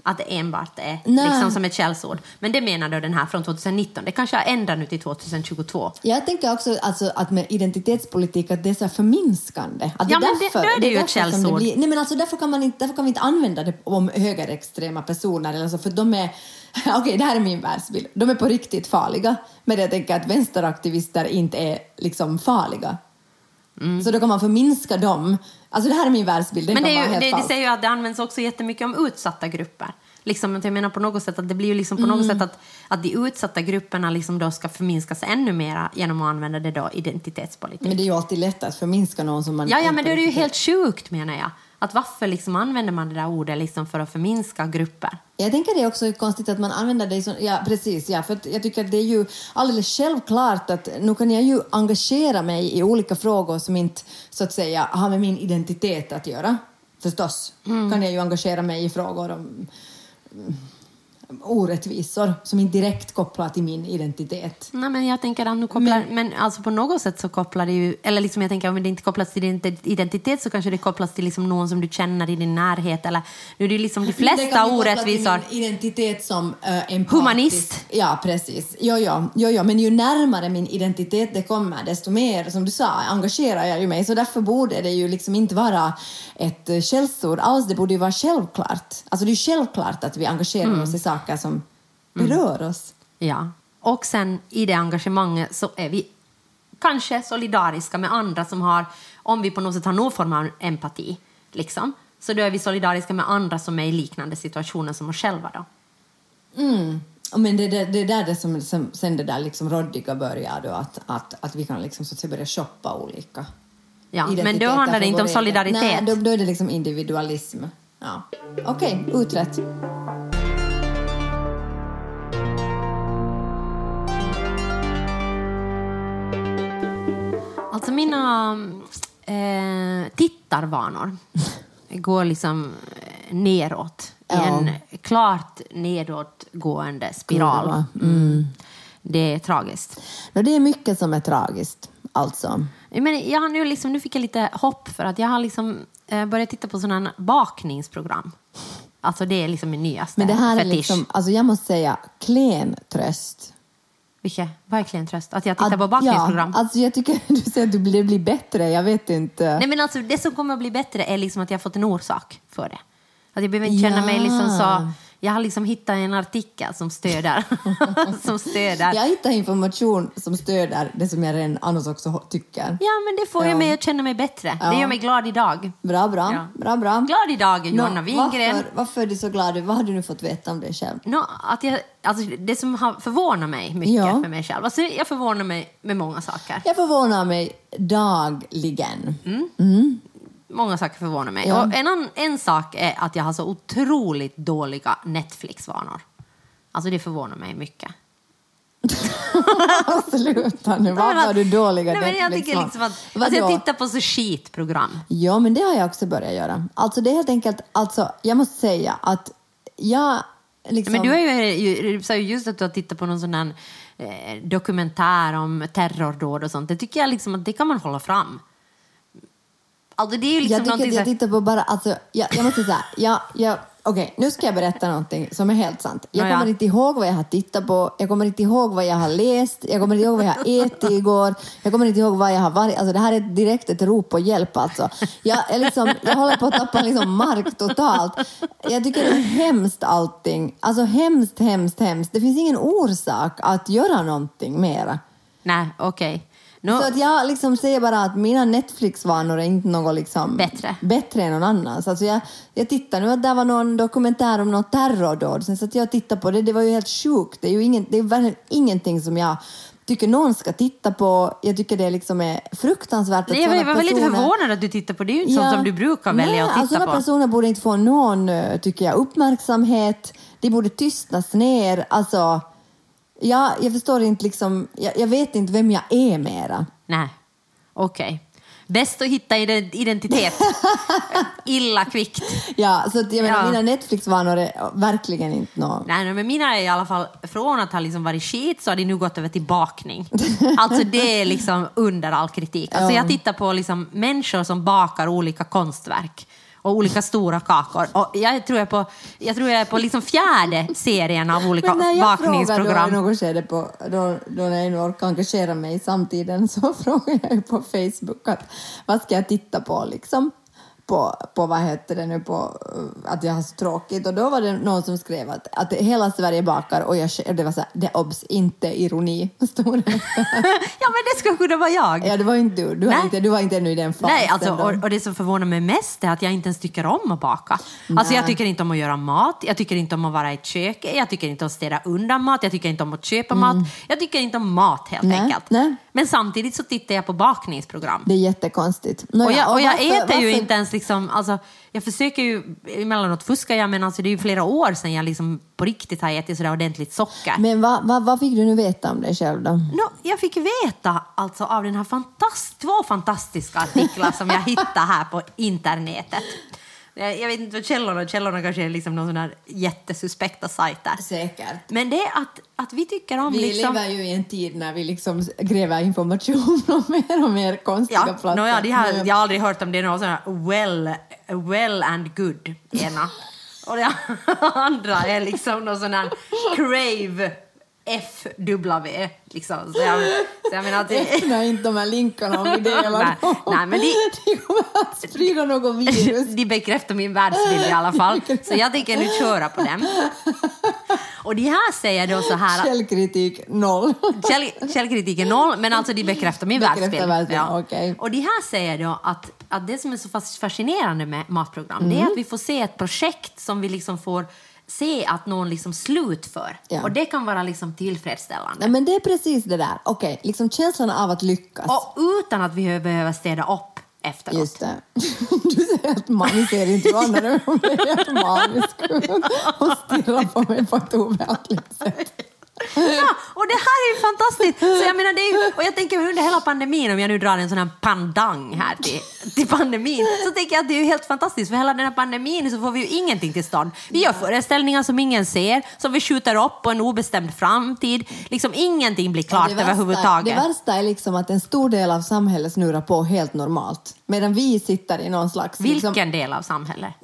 Att det enbart är Nej. liksom som ett källsord. Men det menar då den här från 2019. Det kanske har ändrat nu till 2022. Jag tänker också alltså, att med identitetspolitik att det är så förminskande. Att Ja, men det- då är det ju ett därför källsord. nej, men alltså, därför, kan man inte, därför kan vi inte använda det om högerextrema personer. Eller så, för de är... Okej, det här är min världsbild. De är på riktigt farliga. Men jag tänker att vänsteraktivister inte är liksom farliga. Så då kan man förminska dem. Alltså det här är min världsbild. Den Men det, är ju, det, det säger ju att det används också jättemycket om utsatta grupper. Liksom, jag menar på något sätt att det blir ju liksom på något sätt att, att de utsatta grupperna liksom då ska förminskas ännu mer genom att använda det då identitetspolitik. Men det är ju alltid lätt att förminska någon som man... Ja, ja, men då är det ju helt sjukt menar jag. Att varför liksom använder man det där ordet liksom för att förminska grupper? Jag tänker det är också konstigt att man använder det som... Ja, precis. Ja, för jag tycker att det är ju alldeles självklart att nu kan jag ju engagera mig i olika frågor som inte så att säga har med min identitet att göra. Förstås kan jag ju engagera mig i frågor om orättvisor som inte direkt kopplar till min identitet. Nej, men jag tänker att nu kopplar, men, alltså på något sätt så kopplar det ju, eller liksom jag tänker om det inte kopplas till din identitet så kanske det kopplas till liksom någon som du känner i din närhet eller nu är det ju liksom de flesta det kan orättvisor. till min identitet som uh, empatisk. Humanist. Ja, precis. Jo, jo, jo, jo, men ju närmare min identitet det kommer, desto mer, som du sa, engagerar jag ju mig. Så därför borde det ju liksom inte vara ett eh, källsord alls, det borde ju vara självklart. Alltså det är ju självklart att vi engagerar Mm. oss i saker som berör oss. Ja. Och sen i det engagemanget så är vi kanske solidariska med andra som har, om vi på något sätt har någon form av empati, liksom, så då är vi solidariska med andra som är i liknande situationer som oss själva. Då. Mm. Men det, det, det är där det som, som sen det där liksom råddiga börjar då, att, att, att vi kan liksom så att börja shoppa olika Ja, men då handlar det inte om solidaritet. Nej, då, då är det liksom individualism. Ja. Okej, utrett. Alltså mina eh, tittarvanor går liksom eh, neråt. I Ja. en klart nedåtgående spiral. Kurva. Mm. Det är tragiskt. No, det är mycket som är tragiskt, alltså. Men jag har nu, liksom, nu fick jag lite hopp för att jag har liksom, eh, börjat titta på sådana bakningsprogram. Alltså det är liksom min nyaste Men det här är fetisch. liksom, alltså jag måste säga, klen tröst. Vilket? Verkligen tröst. Att jag tittar Att- på bakningsprogram. Ja, alltså jag tycker du säger att du blir, blir bättre, jag vet inte. Nej men alltså det som kommer att bli bättre är liksom att jag har fått en orsak för det. Att jag behöver inte känna Ja. mig liksom så... Jag har liksom hittat en artikel som stöder. som stöder. Jag hittar information som stöder det som jag redan annars också tycker. Ja men det får Ja. mig att känna mig bättre. Ja. Det gör mig glad idag. Bra, bra. Ja. bra, bra. Glad idag Johanna Wingren. Varför, varför är du så glad? Vad har du nu fått veta om dig själv? Nå, att jag, alltså, det som har förvånat mig mycket Ja. med mig själv. Alltså, jag förvånar mig med många saker. Jag förvånar mig dagligen. Många saker förvånar mig. Ja. Och en, en sak är att jag har så otroligt dåliga Netflix-vanor. Alltså det förvånar mig mycket. Sluta nu, varför har du dåliga Nej, men jag tycker liksom att, alltså jag tittar på så skitprogram. Ja, men det har jag också börjat göra. Alltså det är helt enkelt, alltså jag måste säga att jag liksom... Men du har ju just att du har tittat på någon sån här eh, dokumentär om terrordåd och sånt. Det tycker jag liksom att det kan man hålla fram. Alltså det är ju liksom jag tycker jag tittar på bara, alltså, jag, jag måste säga, jag, jag, okej, nu ska jag berätta någonting som är helt sant. Jag kommer inte ihåg vad jag har tittat på, jag kommer inte ihåg vad jag har läst, jag kommer inte ihåg vad jag har ätit igår, jag kommer inte ihåg vad jag har varit, alltså det här är direkt ett rop på hjälp alltså. Jag, är liksom, jag håller på att tappa liksom mark totalt. Jag tycker det är hemskt allting, alltså hemskt, hemskt, hemskt. Det finns ingen orsak att göra någonting mera. Nej, okej. Nå- Så att jag liksom säger bara att mina Netflix-vanor är inte något liksom Bättre. bättre än någon annans. Alltså jag, jag tittar nu att det var någon dokumentär om något terrordåd. Sen satt jag och tittade på det. Det var ju helt sjukt. Det är ju ingen, det är verkligen ingenting som jag tycker någon ska titta på. Jag tycker det liksom är fruktansvärt att Nej, jag var, jag var lite personer- förvånad att du tittar på det. Det är ju inte sånt som du brukar välja Nej, att titta alltså, på. personer borde inte få någon, eh, tycker jag, uppmärksamhet. De borde tystnas ner. Alltså, jag, jag förstår inte liksom, jag, jag vet inte vem jag är mera. Nej, okej. Bäst att hitta ide- identitet. Illa kvickt. Ja, så att jag menar, Ja. mina Netflix-vanor är verkligen inte något... Nej, men mina är i alla fall, från att ha liksom varit skit så har de nu gått över till bakning. Alltså det är liksom under all kritik. Alltså Ja. jag tittar på liksom människor som bakar olika konstverk och olika stora kakor. Och jag tror jag är på, jag tror jag är på liksom fjärde serien av olika Men när jag frågar då i något skede på, då, då när jag nu orkar engagera mig i samtiden så frågar jag på Facebook att vad ska jag titta på liksom? På, på vad heter det nu, på uh, att jag har så tråkigt. Och då var det någon som skrev att, att hela Sverige bakar och jag, och det var så här, det obs, inte ironi. Stod det. ja, men det skulle kunna vara jag. ja, det var inte du. Du, Nej. inte, du var inte ännu i den fasen. Nej, alltså, och, och det som förvånar mig mest är att jag inte ens tycker om att baka. Alltså, jag Nej. tycker inte om att göra mat, jag tycker inte om att vara i ett kök, jag tycker inte om att städa undan mat, jag tycker inte om att köpa mat. Jag tycker inte om mat helt Mm. Nej, enkelt. nej. Men samtidigt så tittar jag på bakningsprogram. Det är jättekonstigt. och jag, Nåja, och jag varför- äter ju varför- inte ens liksom, alltså, jag försöker ju, emellanåt fuskar jag, men alltså, det är ju flera år sedan jag liksom på riktigt har ätit sådär ordentligt socker. Men vad vad- vad fick du nu veta om dig själv då? No, jag fick veta alltså av den här fantast två fantastiska artiklar som jag hittade här på internetet. Jag vet inte vad källorna Källorna kanske är liksom någon sån här jättesuspekta sajter. Säkert. Men det är att, att vi tycker om Vi liksom... lever ju i en tid när vi liksom gräver information om mer och mer konstiga Ja, platser. no, ja, de Men- jag har aldrig hört om det är någon sån här well, well and good ena. Och det andra är liksom någon sån här crave FW. Liksom. Så, jag, så jag menar att det, Öppna inte de här länkarna om vi delar Nej, dem. nej, men de- de kommer att sprida något virus. de bekräftar min världsbild i alla fall. Så jag tänker nu köra på dem. Och de här säger då så här... Källkritik noll. Käll, källkritik är noll, men alltså de bekräftar min Bekräftar världsbild. världsbilden, okej. Och de här säger då att, att det som är så fas- fascinerande med matprogram, det Mm. är att vi får se ett projekt som vi liksom får se att någon liksom slutför. Ja. Och det kan vara liksom tillfredsställande. Nej, men det är precis det där. Okej, liksom känslan av att lyckas. Och utan att vi behöver städa upp efteråt. Just det. Du säger att man ser inte andra men hon är helt manisk och stirrar på mig på ett obehagligt sätt. Ja, och det här är ju fantastiskt! Så jag, menar, det ju, och jag tänker under hela pandemin, om jag nu drar en sån här pandang här till, till pandemin, så tänker jag att det är ju helt fantastiskt. För hela den här pandemin så får vi ju ingenting till stånd. Vi gör föreställningar som ingen ser, som vi skjuter upp på en obestämd framtid. Liksom ingenting blir klart det, värsta, överhuvudtaget. det värsta är liksom att en stor del av samhället snurrar på helt normalt. Medan vi sitter i någon slags... Vilken Liksom, del av samhället?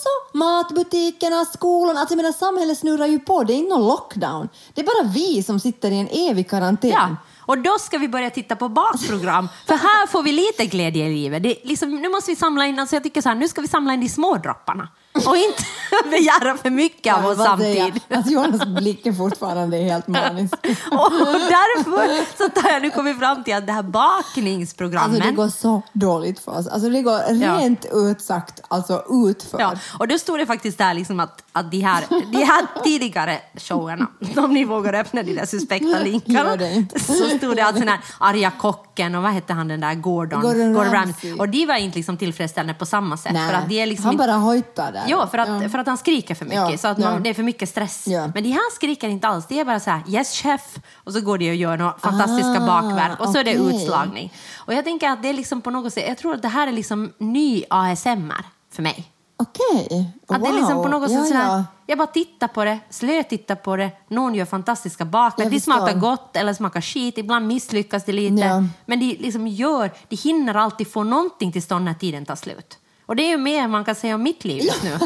Alltså, matbutikerna, skolan, alltså menar samhället snurrar ju på. Det är inte någon lockdown. Det är bara vi som sitter i en evig karantän. Ja, och då ska vi börja titta på bakprogram. För här får vi lite glädje i livet. Det, liksom, nu måste vi samla in, alltså jag tycker så här, nu ska vi samla in de små dropparna. Och inte begära för mycket av oss samtidigt. Att Jonas blick är fortfarande helt manisk. Och därför så tar jag nu kommit fram till att det här bakningsprogrammen... Alltså det går så dåligt för oss. Alltså det går Ja. rent ut sagt alltså utför. Ja, och då stod det faktiskt där liksom att, att de, här, de här tidigare showerna, om ni vågar öppna de där suspekta linkarna, så stod det att den här arga kocken och vad hette han den där Gordon, Gordon Ramsay. Och de var inte liksom tillfredsställande på samma sätt. Nej, för att de är liksom han bara hojtar där. Ja, för att, för att han skriker för mycket. Ja, så att man, ja. det är för mycket stress. Ja. Men de här skriker inte alls. Det är bara så här, yes chef, och så går de och gör några fantastiska Ah, bakverk och så är det utslagning. Och jag tänker att det är liksom på något sätt, jag tror att det här är liksom ny ASMR för mig. Okej. Att det är liksom på Wow. något sätt ja, sådär, ja. jag bara tittar på det, slötittar på det, någon gör fantastiska bakverk, Jag de förstår. smakar gott eller smakar skit, ibland misslyckas det lite. Ja. Men de liksom gör, de hinner alltid få någonting till stånd när tiden tar slut. Och det är ju mer man kan säga om mitt liv just nu.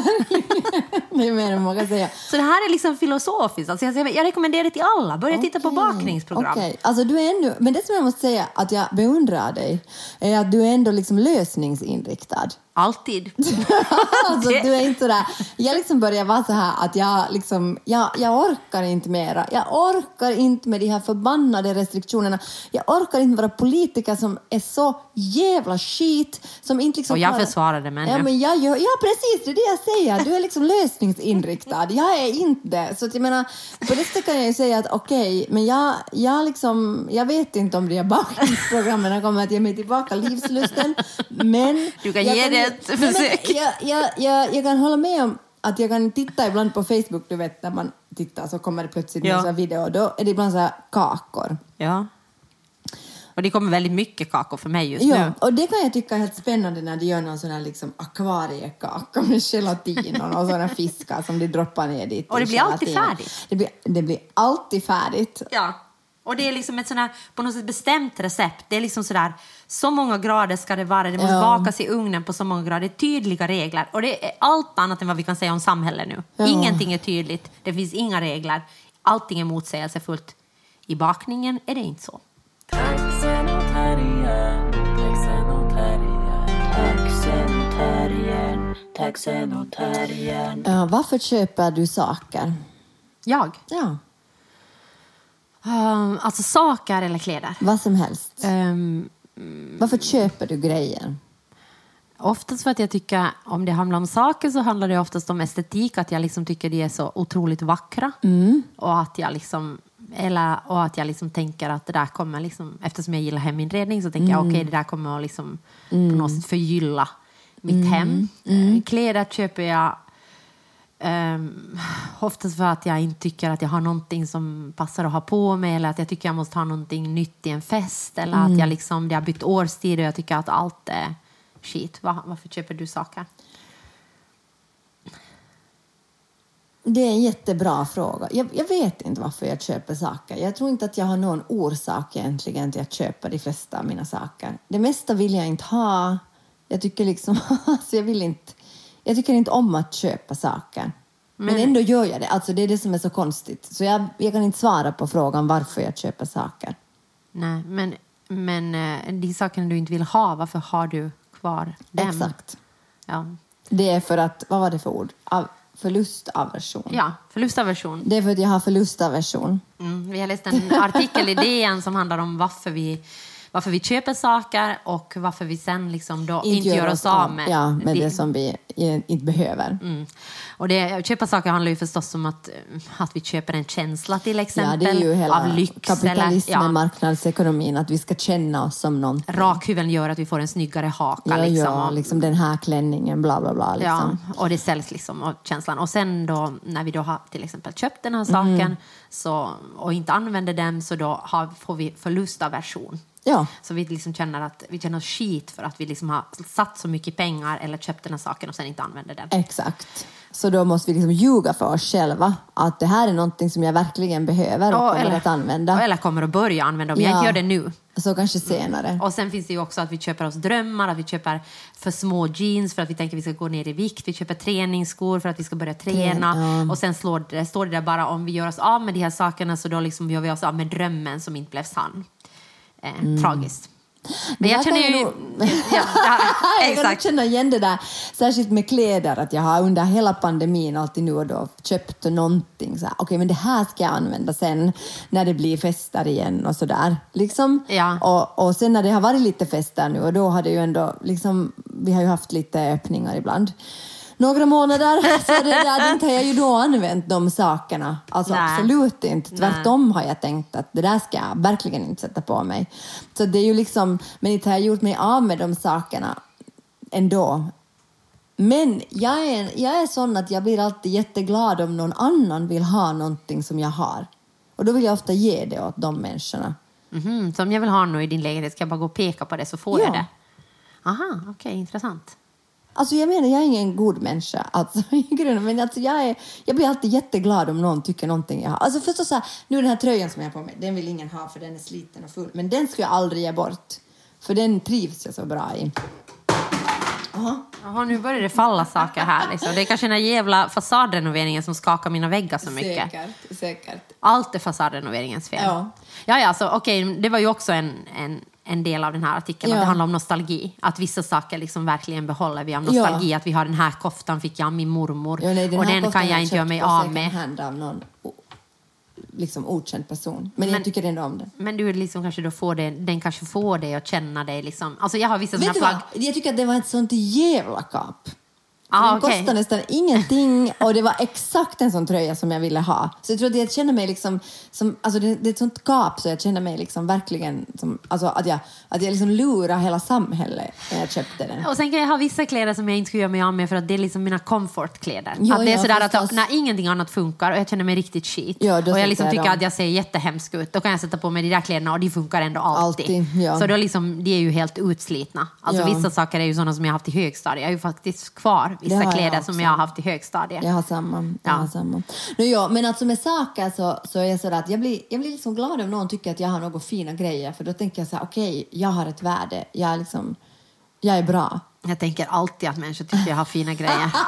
Det är mer än man kan säga. Så det här är liksom filosofiskt. Alltså jag, jag rekommenderar det till alla. Börja titta på bakningsprogram. okej. Alltså du är ändå, men det som jag måste säga att jag beundrar dig är att du är ändå liksom lösningsinriktad. Alltid. alltså, du är inte sådär, jag liksom börjar vara så här att jag, liksom, jag, jag orkar inte mera. Jag orkar inte med de här förbannade restriktionerna. Jag orkar inte vara politiker som är så jävla skit. Som inte liksom Och jag försvarar det, men Ja, men jag gör, ja, precis. Det är det jag säger. Du är liksom lösningsinriktad. Jag är inte. Så att jag menar, på det sättet kan jag ju säga att okej, men jag, jag, liksom, jag vet inte om de här bakningsprogrammen kommer att ge mig tillbaka livslusten. Men... Du kan ge det ett men försök. Jag, jag, jag, jag kan hålla med om att jag kan titta ibland på Facebook, du vet när man tittar så kommer det plötsligt Ja. en video och då är det ibland så här kakor. Ja. Och det kommer väldigt mycket kakor för mig just Ja, nu. och det kan jag tycka är helt spännande när de gör någon sån här liksom akvariekaka med gelatin och här fiskar som de droppar ner dit. Och det blir alltid färdigt. Det blir, det blir alltid färdigt. Ja. Och det är liksom ett sån här, på något sätt bestämt recept. Det är liksom sådär, så många grader ska det vara, det måste Ja. bakas i ugnen på så många grader. Det är tydliga regler. Och det är allt annat än vad vi kan säga om samhället nu. Ja. Ingenting är tydligt, det finns inga regler. Allting är motsägelsefullt. I bakningen är det inte så. Ja, varför köper du saker? Jag? Ja, Um, alltså saker eller kläder? vad som helst. Um, Varför köper du grejer? Oftast för att jag tycker, om det handlar om saker så handlar det oftast om estetik, att jag liksom tycker de är så otroligt vackra. Och att jag liksom, eller, och att jag liksom tänker att det där kommer, liksom, eftersom jag gillar heminredning så tänker jag okej det där kommer att liksom på något sätt förgylla mitt hem. Eh, Kläder köper jag Um, oftast för att jag inte tycker att jag har någonting som passar att ha på mig eller att jag tycker jag måste ha någonting nytt i en fest eller att jag liksom, det har bytt årstid och jag tycker att allt är skit. Va, varför köper du saker? Det är en jättebra fråga. Jag, jag vet inte varför jag köper saker. Jag tror inte att jag har någon orsak egentligen till att köpa de flesta av mina saker. Det mesta vill jag inte ha. Jag tycker liksom, alltså jag vill inte, jag tycker inte om att köpa saker. Men, ändå gör jag det. Alltså det är det som är så konstigt. Så jag, jag kan inte svara på frågan varför jag köper saker. Nej, men, men eh, de sakerna du inte vill ha, varför har du kvar dem? Exakt. Ja, Det är för att, vad var det för ord? Av, förlustaversion. ja förlustaversion. Det är för att jag har förlustaversion. Mm, vi har läst en artikel i DN som handlar om varför vi, varför vi köper saker och varför vi sen liksom då inte, gör oss av med, ja, med det- det som vi inte behöver. Mm. Och det, köpa saker handlar ju förstås om att, att vi köper en känsla till Ja, exempel det är ju hela av lyx. kapitalismen, eller, ja, marknadsekonomin, att vi ska känna oss som någon. rakhyveln gör att vi får en snyggare haka. Ja, liksom, ja, och- liksom den här klänningen, bla bla bla. Liksom. Ja, och det säljs liksom och känslan. Och sen då när vi då har till exempel köpt den här Mm. saken så, och inte använder den så då har, får vi förlustaversion. Ja. Så vi liksom känner att vi känner oss skit för att vi liksom har satt så mycket pengar eller köpt den här saken och sen inte använder den. Exakt. Så då måste vi liksom ljuga för oss själva att det här är någonting som jag verkligen behöver och Ja, kommer att använda. Eller kommer att börja använda om jag Ja. inte gör det nu. Så kanske senare. Och sen finns det ju också att vi köper oss drömmar, att vi köper för små jeans för att vi tänker att vi ska gå ner i vikt. Vi köper träningsskor för att vi ska börja träna. ja. Och sen slår det, står det där bara om vi gör oss av med de här sakerna så då liksom gör vi oss av med drömmen som inte blev sann. Eh, Tragiskt. Men jag känner ju... jag ja, ja, Jag exakt. känna igen det där, särskilt med kläder, att jag har under hela pandemin alltid nu och då köpt någonting okej men det här ska jag använda sen när det blir fester igen och sådär. Liksom. Ja. Och, och sen när det har varit lite fester nu och då har det ju ändå, liksom, vi har ju haft lite öppningar ibland. Några månader, så det där, inte har jag ju då använt de sakerna. Alltså Nej. absolut inte. Tvärtom har jag tänkt att det där ska jag verkligen inte sätta på mig. Så det är ju liksom, men inte har jag gjort mig av med de sakerna ändå. Men jag är, jag är sån att jag blir alltid jätteglad om någon annan vill ha någonting som jag har. Och då vill jag ofta ge det åt de människorna. Mhm, så om jag vill ha något i din lägenhet ska jag bara gå och peka på det så får Ja. jag det? Aha, okej, intressant. Alltså jag menar, jag är ingen god människa alltså, men alltså jag, är, jag blir alltid jätteglad om någon tycker någonting jag har. Alltså förstås så här, nu den här tröjan som jag har på mig, den vill ingen ha för den är sliten och full, men den ska jag aldrig ge bort. För den trivs jag så bra i. Jaha. Jaha, nu börjar det falla saker här. Liksom. Det är kanske den här jävla fasadrenoveringen som skakar mina väggar så mycket. Säkert, säkert. Allt är fasadrenoveringens fel. Ja. Ja, ja, alltså, okej, det var ju också en, en, en del av den här artikeln. Att Ja. det handlar om nostalgi. Att vissa saker liksom verkligen behåller vi av nostalgi. Ja. Att vi har den här koftan fick jag av min mormor. Ja, nej, och här den kan jag inte göra mig av med. hand av någon liksom okänd person. Men, Men- jag tycker ändå om den. Men du liksom kanske då får det, den kanske får dig att känna dig liksom... Alltså jag har vissa du plagg... Jag tycker att det var ett sånt jävla kap. Ah, den okej. kostade nästan ingenting och det var exakt en sån tröja som jag ville ha. Så jag tror att jag känner mig liksom, som, alltså det, det är ett sånt gap så jag känner mig liksom verkligen som, alltså att jag, att jag liksom lurar hela samhället när jag köpte den. Och sen kan jag ha vissa kläder som jag inte skulle göra mig av med för att det är liksom mina comfortkläder. Ja, att det är ja, sådär förstås. att när ingenting annat funkar och jag känner mig riktigt skit Ja, och jag liksom tycker att jag ser jättehemsk ut, då kan jag sätta på mig de där kläderna och de funkar ändå alltid. Alltid, ja. Så då liksom, de är ju helt utslitna. Alltså vissa saker är ju sådana som jag har haft i högstadiet. Jag har ju faktiskt kvar vissa jag kläder också. som jag har haft i högstadiet. Jag har samma. Jag Ja. har samma. Nu, ja, men alltså med saker så, så är jag sådär att jag blir, jag blir liksom glad om någon tycker att jag har några fina grejer för då tänker jag så här, okej, jag har ett värde, jag är liksom, jag är bra. Jag tänker alltid att människor tycker jag har fina grejer.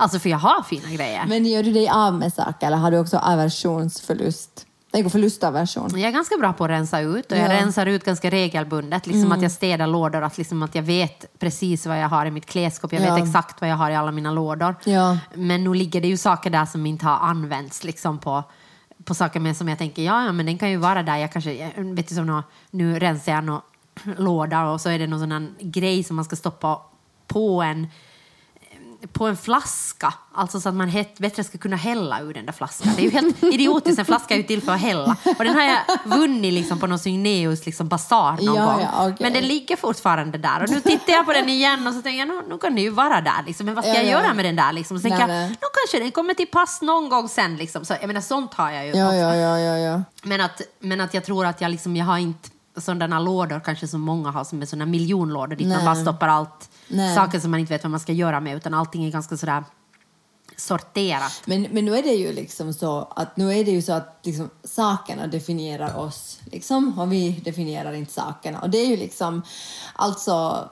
Alltså för jag har fina grejer. Men gör du dig av med saker eller har du också aversionsförlust? Förlustaversion. Jag är ganska bra på att rensa ut och jag Ja. Mm. rensar ut ganska regelbundet. Liksom att jag städar lådor, att, liksom att jag vet precis vad jag har i mitt klädskåp. Jag Ja. vet exakt vad jag har i alla mina lådor. Ja. Men nu ligger det ju saker där som inte har använts liksom på, på saker med som jag tänker, ja, ja men den kan ju vara där. Jag kanske, jag vet du, som nå, nu rensar jag någon låda och så är det någon sån grej som man ska stoppa på en på en flaska, alltså så att man het, bättre ska kunna hälla ur den där flaskan. Det är ju helt idiotiskt, en flaska är ju till för att hälla. Och den har jag vunnit liksom på någon Signeus liksom basar någon Ja, gång. ja, okej. Men den ligger fortfarande där. Och nu tittar jag på den igen och så tänker jag, nu, nu kan den ju vara där liksom. Men vad ska Ja, jag ja, göra med den där liksom? Så Nej, tänker jag, nej. nu kanske den kommer till pass någon gång sen liksom. Så, jag menar, sånt har jag ju Ja, ja, ja, ja. Men att, men att jag tror att jag, liksom, jag har inte sådana lådor kanske som många har som är sådana miljonlådor dit man Nej. bara stoppar allt, Nej. saker som man inte vet vad man ska göra med utan allting är ganska sådär sorterat. Men, men nu är det ju liksom så att nu är det ju så att liksom, sakerna definierar oss liksom, och vi definierar inte sakerna. Och det är ju liksom, alltså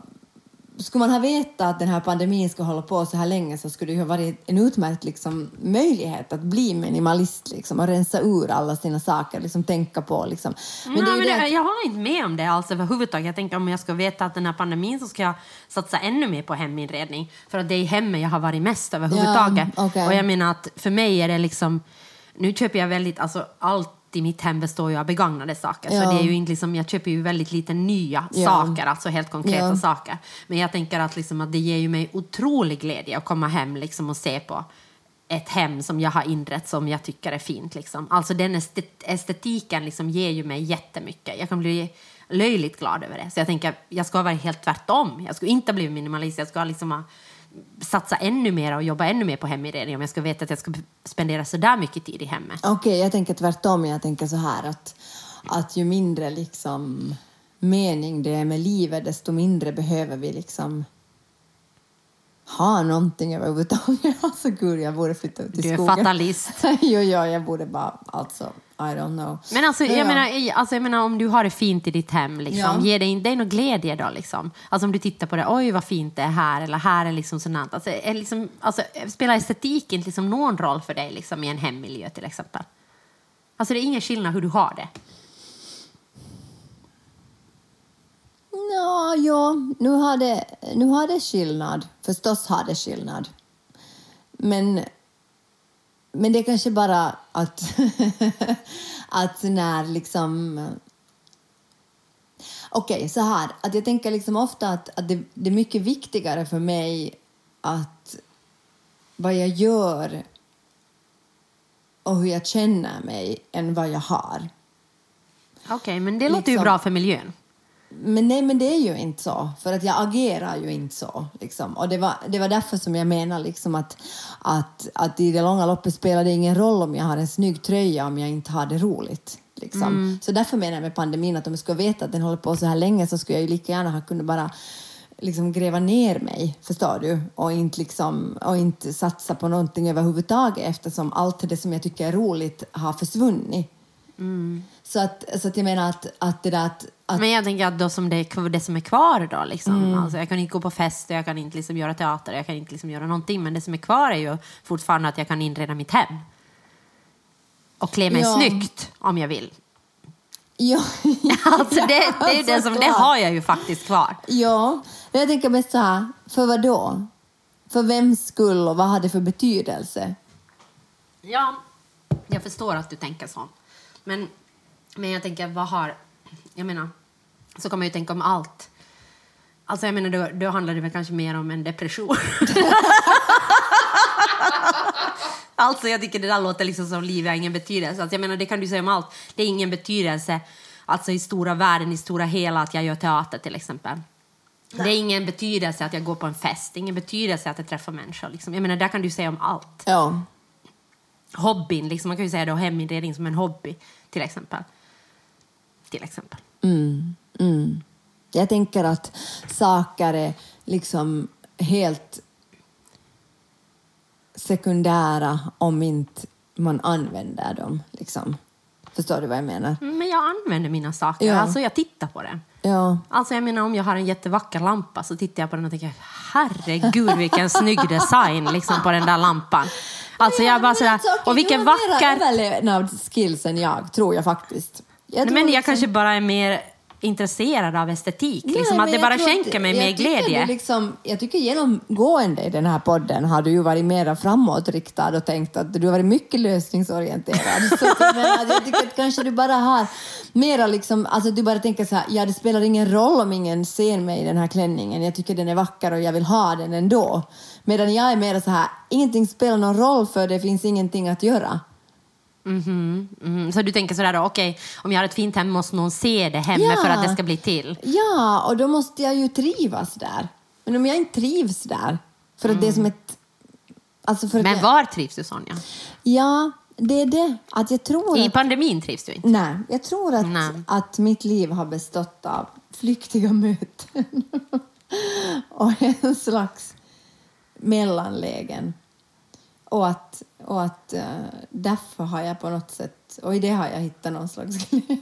skulle man ha vetat att den här pandemin skulle hålla på så här länge så skulle det ju ha varit en utmärkt liksom, möjlighet att bli minimalist liksom, och rensa ur alla sina saker, liksom, tänka på. Liksom. Men, Nej, men det, att... Jag håller inte med om det alls överhuvudtaget. Jag tänker om jag ska veta att den här pandemin så ska jag satsa ännu mer på heminredning. För att det är i hemmet jag har varit mest överhuvudtaget. Ja, okay. Och jag menar att för mig är det liksom, nu köper jag väldigt, alltså allt i mitt hem består ju av begagnade saker. Ja. Så det är ju inte liksom, jag köper ju väldigt lite nya ja. saker, alltså helt konkreta ja. saker. Men jag tänker att, liksom, att det ger ju mig otrolig glädje att komma hem liksom, och se på ett hem som jag har inrett som jag tycker är fint. Liksom. Alltså den estetiken liksom ger ju mig jättemycket. Jag kan bli löjligt glad över det. Så jag tänker, jag ska vara helt tvärtom. Jag skulle inte bli minimalist. Jag ska liksom ha satsa ännu mer och jobba ännu mer på heminredning om jag ska veta att jag ska spendera så där mycket tid i hemmet. Okej, okay, jag tänker tvärtom. Jag tänker så här att, att ju mindre liksom mening det är med livet, desto mindre behöver vi liksom ha någonting överhuvudtaget. Alltså gud, jag borde flytta ut i skogen. Du är fatalist. jo, ja, jag borde bara, alltså, I don't know. Men alltså, jag, ja. menar, alltså, jag menar, om du har det fint i ditt hem, liksom, ja. ger dig, dig någon glädje då? Liksom? Alltså om du tittar på det, oj vad fint det är här, eller här är liksom sånt. Alltså, är liksom, alltså, spelar estetiken liksom någon roll för dig liksom, i en hemmiljö till exempel? Alltså det är ingen skillnad hur du har det. Ja, ja nu, har det, nu har det skillnad. Förstås har det skillnad. Men, men det är kanske bara att, att när liksom... Okej, okay, så här. Att jag tänker liksom ofta att, att det, det är mycket viktigare för mig att vad jag gör och hur jag känner mig än vad jag har. Okej, okay, men det låter liksom, ju bra för miljön. Men nej, men det är ju inte så. För att jag agerar ju inte så. Liksom. Och det var, det var därför som jag menar liksom att, att, att i det långa loppet spelar det ingen roll om jag har en snygg tröja om jag inte har det roligt. Liksom. Mm. Så därför menar jag med pandemin att om jag skulle veta att den håller på så här länge så skulle jag ju lika gärna ha kunnat bara liksom gräva ner mig, förstår du? Och inte, liksom, och inte satsa på någonting överhuvudtaget eftersom allt det som jag tycker är roligt har försvunnit. Mm. Så, att, så att jag menar att, att det där att, att... Men jag tänker att då som det, det som är kvar då liksom. Mm. Alltså jag kan inte gå på fest, jag kan inte liksom göra teater, jag kan inte liksom göra någonting. Men det som är kvar är ju fortfarande att jag kan inreda mitt hem. Och klä mig ja. snyggt om jag vill. Ja. alltså det, det, är det, som, det har jag ju faktiskt kvar. Ja, jag tänker mest så här, för vad då? För vems skull och vad har det för betydelse? Ja, jag förstår att du tänker så. Men, men jag tänker, vad har... Jag menar, så kan man ju tänka om allt. Alltså jag menar, då, då handlar det väl kanske mer om en depression. alltså jag tycker det där låter liksom som livet har ingen betydelse. Alltså jag menar, det kan du säga om allt. Det är ingen betydelse, alltså i stora världen, i stora hela, att jag gör teater till exempel. Nej. Det är ingen betydelse att jag går på en fest, det är ingen betydelse att jag träffar människor. Liksom. Jag menar, där kan du säga om allt. Ja hobbyn, liksom, man kan ju säga då heminredning som en hobby till exempel. Till exempel. Mm, mm. Jag tänker att saker är liksom helt sekundära om inte man använder dem. Liksom. Förstår du vad jag menar? Men jag använder mina saker, ja. alltså jag tittar på dem. Ja. Alltså jag menar om jag har en jättevacker lampa så tittar jag på den och tänker herregud vilken snygg design liksom på den där lampan. Alltså jag bara sådär, och vilken vacker... Du har mer överlevnadsskills än jag, tror jag faktiskt. Jag Nej, men jag liksom... kanske bara är mer intresserad av estetik. Nej, liksom, att det bara skänker mig mer glädje. Liksom, jag tycker genomgående i den här podden har du ju varit mer framåtriktad och tänkt att du har varit mycket lösningsorienterad. så jag, menar, jag tycker att kanske du bara har mera liksom, alltså du bara tänker så här, ja det spelar ingen roll om ingen ser mig i den här klänningen, jag tycker den är vacker och jag vill ha den ändå. Medan jag är mer så här, ingenting spelar någon roll för det finns ingenting att göra. Mm -hmm, mm. Så du tänker sådär då, okej, okay, om jag har ett fint hem måste någon se det hemma ja. för att det ska bli till? Ja, och då måste jag ju trivas där. Men om jag inte trivs där, för att mm. det är som ett... Alltså för Men var trivs du, Sonja? Ja, det är det. Att jag tror I att, pandemin trivs du inte? Nej, jag tror att, att mitt liv har bestått av flyktiga möten och en slags mellanlägen. Och att, och att uh, därför har jag på något sätt, och i det har jag hittat någon slags glädje.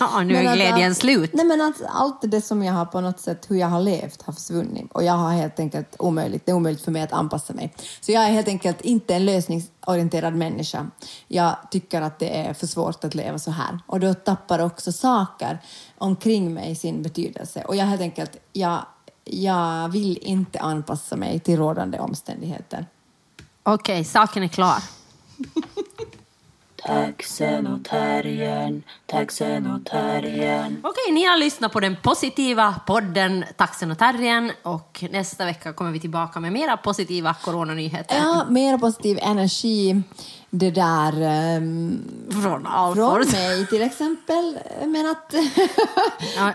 ja, nu är glädjen att, slut. Nej men att allt det som jag har på något sätt, hur jag har levt har försvunnit. Och jag har helt enkelt omöjligt, det är omöjligt för mig att anpassa mig. Så jag är helt enkelt inte en lösningsorienterad människa. Jag tycker att det är för svårt att leva så här. Och då tappar också saker omkring mig sin betydelse. Och jag helt enkelt, jag, jag vill inte anpassa mig till rådande omständigheter. Okej, okay, saken är klar. Taxenotarien, taxenotarien. Okej, ni har lyssnat på den positiva podden Taxenotarien och nästa vecka kommer vi tillbaka med mera positiva coronanyheter. Ja, mera positiv energi. Det där... Um, från Från mig till exempel. Men att...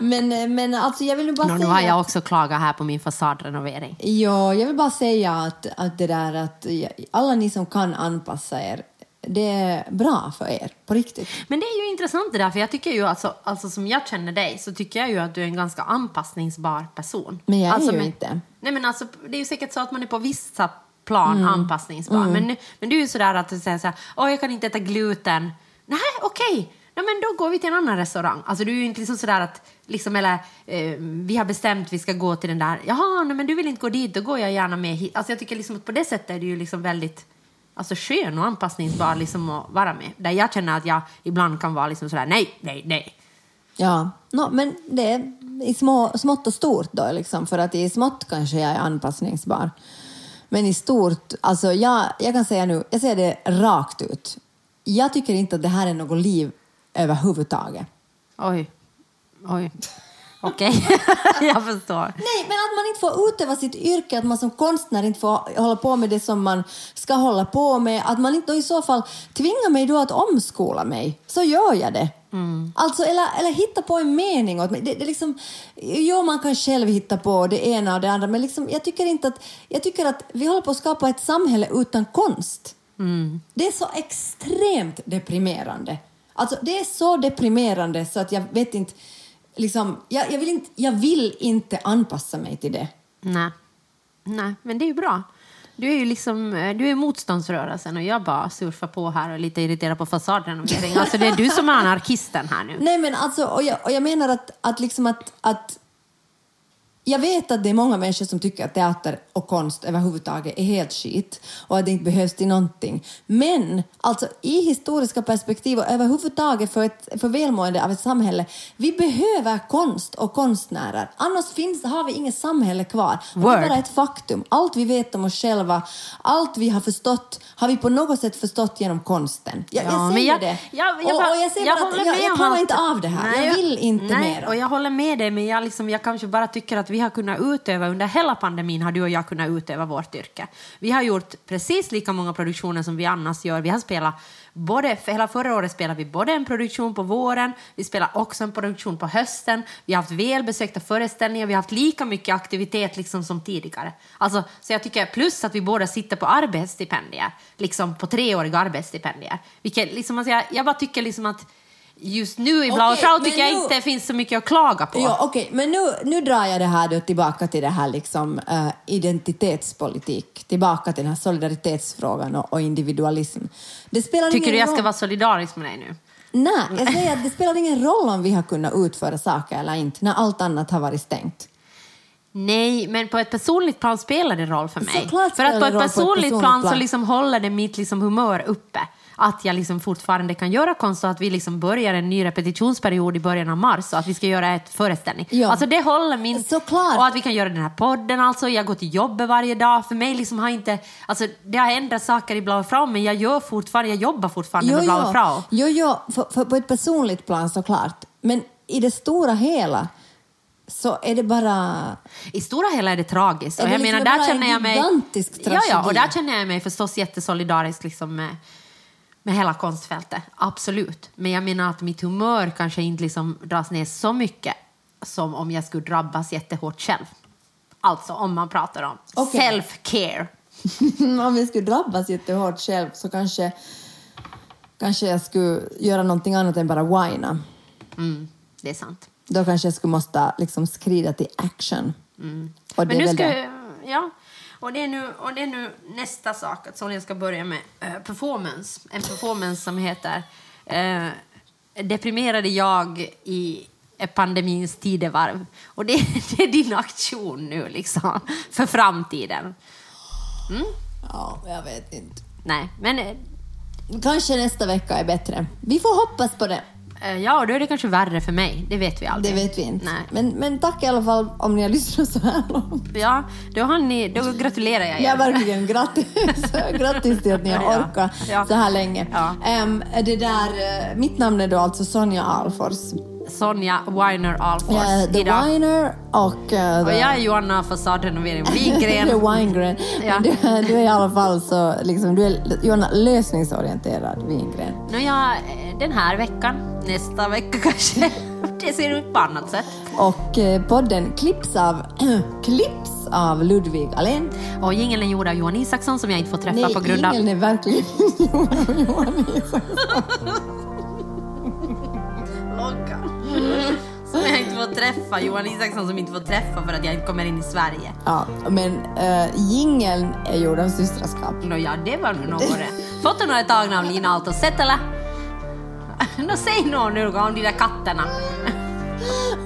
men, men alltså jag vill bara no, säga... Nu har jag också klagat här på min fasadrenovering. Ja, jag vill bara säga att, att det där att alla ni som kan anpassa er det är bra för er, på riktigt. Men det är ju intressant det där, för jag tycker ju alltså, alltså som jag känner dig så tycker jag ju att du är en ganska anpassningsbar person. Men jag är alltså, ju men, inte. Nej men alltså, det är ju säkert så att man är på vissa plan Mm. anpassningsbar. Men, men du är ju sådär att du säger såhär, åh jag kan inte äta gluten. Nej, okej. Okay. Nej, men då går vi till en annan restaurang. Alltså du är ju inte liksom sådär att, liksom, eller eh, vi har bestämt vi ska gå till den där, jaha, nej men du vill inte gå dit, då går jag gärna med hit. Alltså jag tycker liksom att på det sättet är det ju liksom väldigt alltså skön och anpassningsbar liksom att vara med. Där jag känner att jag ibland kan vara liksom sådär nej, nej, nej. Ja, no, men det är i små, smått och stort då liksom, för att i smått kanske jag är anpassningsbar. Men i stort, alltså jag, jag kan säga nu, jag säger det rakt ut. Jag tycker inte att det här är något liv överhuvudtaget. Oj, oj. Okej, okay. jag förstår. Nej, men att man inte får utöva sitt yrke, att man som konstnär inte får hålla på med det som man ska hålla på med, att man inte i så fall tvingar mig då att omskola mig, så gör jag det. Mm. Alltså, eller, eller hitta på en mening åt mig. Det, det liksom, jo, man kan själv hitta på det ena och det andra, men liksom, jag, tycker inte att, jag tycker att vi håller på att skapa ett samhälle utan konst. Mm. Det är så extremt deprimerande. Alltså, det är så deprimerande så att jag vet inte liksom, jag, jag, vill inte, jag vill inte anpassa mig till det. Nej. Nej, men det är ju bra. Du är ju liksom, du är motståndsrörelsen och jag bara surfar på här och är lite irriterad på fasadrenovering. Alltså det är du som är anarkisten här nu. Nej men alltså, och jag, och jag menar att, att, liksom att, att jag vet att det är många människor som tycker att teater och konst överhuvudtaget är helt skit och att det inte behövs till någonting. Men alltså i historiska perspektiv och överhuvudtaget för, ett, för välmående av ett samhälle, vi behöver konst och konstnärer. Annars finns, har vi inget samhälle kvar. Det är bara ett faktum. Allt vi vet om oss själva, allt vi har förstått, har vi på något sätt förstått genom konsten. Jag, ja, jag säger jag, det. Jag, jag, och, och, jag säger jag bara att jag, jag klarar inte av det här. Nej, jag vill inte nej, mer. Och jag håller med dig, men jag, liksom, jag kanske bara tycker att vi har kunnat utöva, under hela pandemin har du och jag kunnat utöva vårt yrke. Vi har gjort precis lika många produktioner som vi annars gör. Vi har spelat både, för hela förra året spelade vi både en produktion på våren, vi spelade också en produktion på hösten, vi har haft välbesökta föreställningar, vi har haft lika mycket aktivitet liksom som tidigare. Alltså, så jag tycker, plus att vi båda sitter på arbetsstipendier, liksom på treåriga arbetsstipendier. Vilket, liksom, alltså jag, jag bara tycker liksom att just nu i Blau okay, tycker jag nu... inte det finns så mycket att klaga på. Ja, Okej, okay. men nu, nu drar jag det här då tillbaka till det här liksom, uh, identitetspolitik, tillbaka till den här solidaritetsfrågan och, och individualism. Det spelar tycker du jag roll... ska vara solidarisk med dig nu? Nej, jag säger att det spelar ingen roll om vi har kunnat utföra saker eller inte när allt annat har varit stängt. Nej, men på ett personligt plan spelar det roll för mig. Såklart för att på ett personligt, på ett personligt plan, plan så liksom håller det mitt liksom humör uppe att jag liksom fortfarande kan göra konst och att vi liksom börjar en ny repetitionsperiod i början av mars och att vi ska göra ett föreställning. Ja. Alltså det håller min... Såklart. Och att vi kan göra den här podden alltså. Jag går till jobbet varje dag. För mig liksom har inte... Alltså det har ändrat saker i Blau Frau men jag gör fortfarande, jag jobbar fortfarande jo, med Blau Frau. Jo, jo, för, för på ett personligt plan såklart. Men i det stora hela så är det bara... I stora hela är det tragiskt. Är det och jag liksom menar, där känner jag mig... gigantisk tragedi? Ja, ja, och där känner jag mig förstås jättesolidarisk liksom med med hela konstfältet, absolut. Men jag menar att mitt humör kanske inte liksom dras ner så mycket som om jag skulle drabbas jättehårt själv. Alltså om man pratar om okay. self-care. om jag skulle drabbas jättehårt själv så kanske, kanske jag skulle göra någonting annat än bara whina. Mm, det är sant. Då kanske jag skulle måste liksom skrida till action. Mm. Men nu ska, ja, Och det, är nu, och det är nu nästa sak, att Sonja ska börja med eh, performance. En performance som heter eh, Deprimerade jag i pandemins tidevarv. Och det, det är din aktion nu, liksom, för framtiden. Ja, jag vet inte. Nej, men eh, Kanske nästa vecka är bättre. Vi får hoppas på det. Eh, ja, då är det kanske värre för mig. Det vet vi aldrig. Det vet vi inte. Nej. Men, men tack i alla fall om ni har lyssnat så här långt. Ja, då, har ni, då gratulerar jag er. Ja, verkligen. Grattis, grattis till att ni har Ja. orkat Ja. så här länge. Ja. Ehm, det där, eh, mitt namn är då alltså Sonja Alfors. Sonja Weiner Alfors. Jag är The idag. Winer och... Och the- jag är Johanna Fasadrenovering Wingren. Wingren. Ja. Du, du är i alla fall så, liksom, du är Johanna, lösningsorienterad Wingren. Nu jag, eh, den här veckan, nästa vecka kanske, det ser ut på annat sätt. Och eh, podden klipps av, klipps av Ludvig Alén. Och jingeln är gjord av Johan Isaksson som jag inte får träffa Nej, på grund av... jingeln är verkligen Johan, Johan Isaksson. Som jag inte får träffa. Johan Isaksson som inte får träffa för att jag inte kommer in i Sverige. Ja, men uh, jingeln är gjord av systraskap. Nå ja, det var nu något det. Foton är tagna av Lina Aalto eller? Nå säg något nu om de där katterna.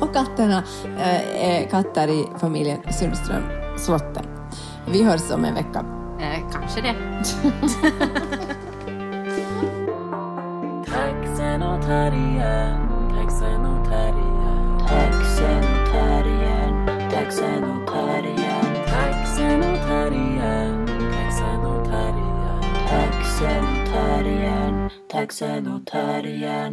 Och katterna eh, är katter i familjen Sundström Slotten. Vi hörs om en vecka. Eh, kanske det. Taxen och terriern, taxen och Taxen och taxen och taxen och terriern.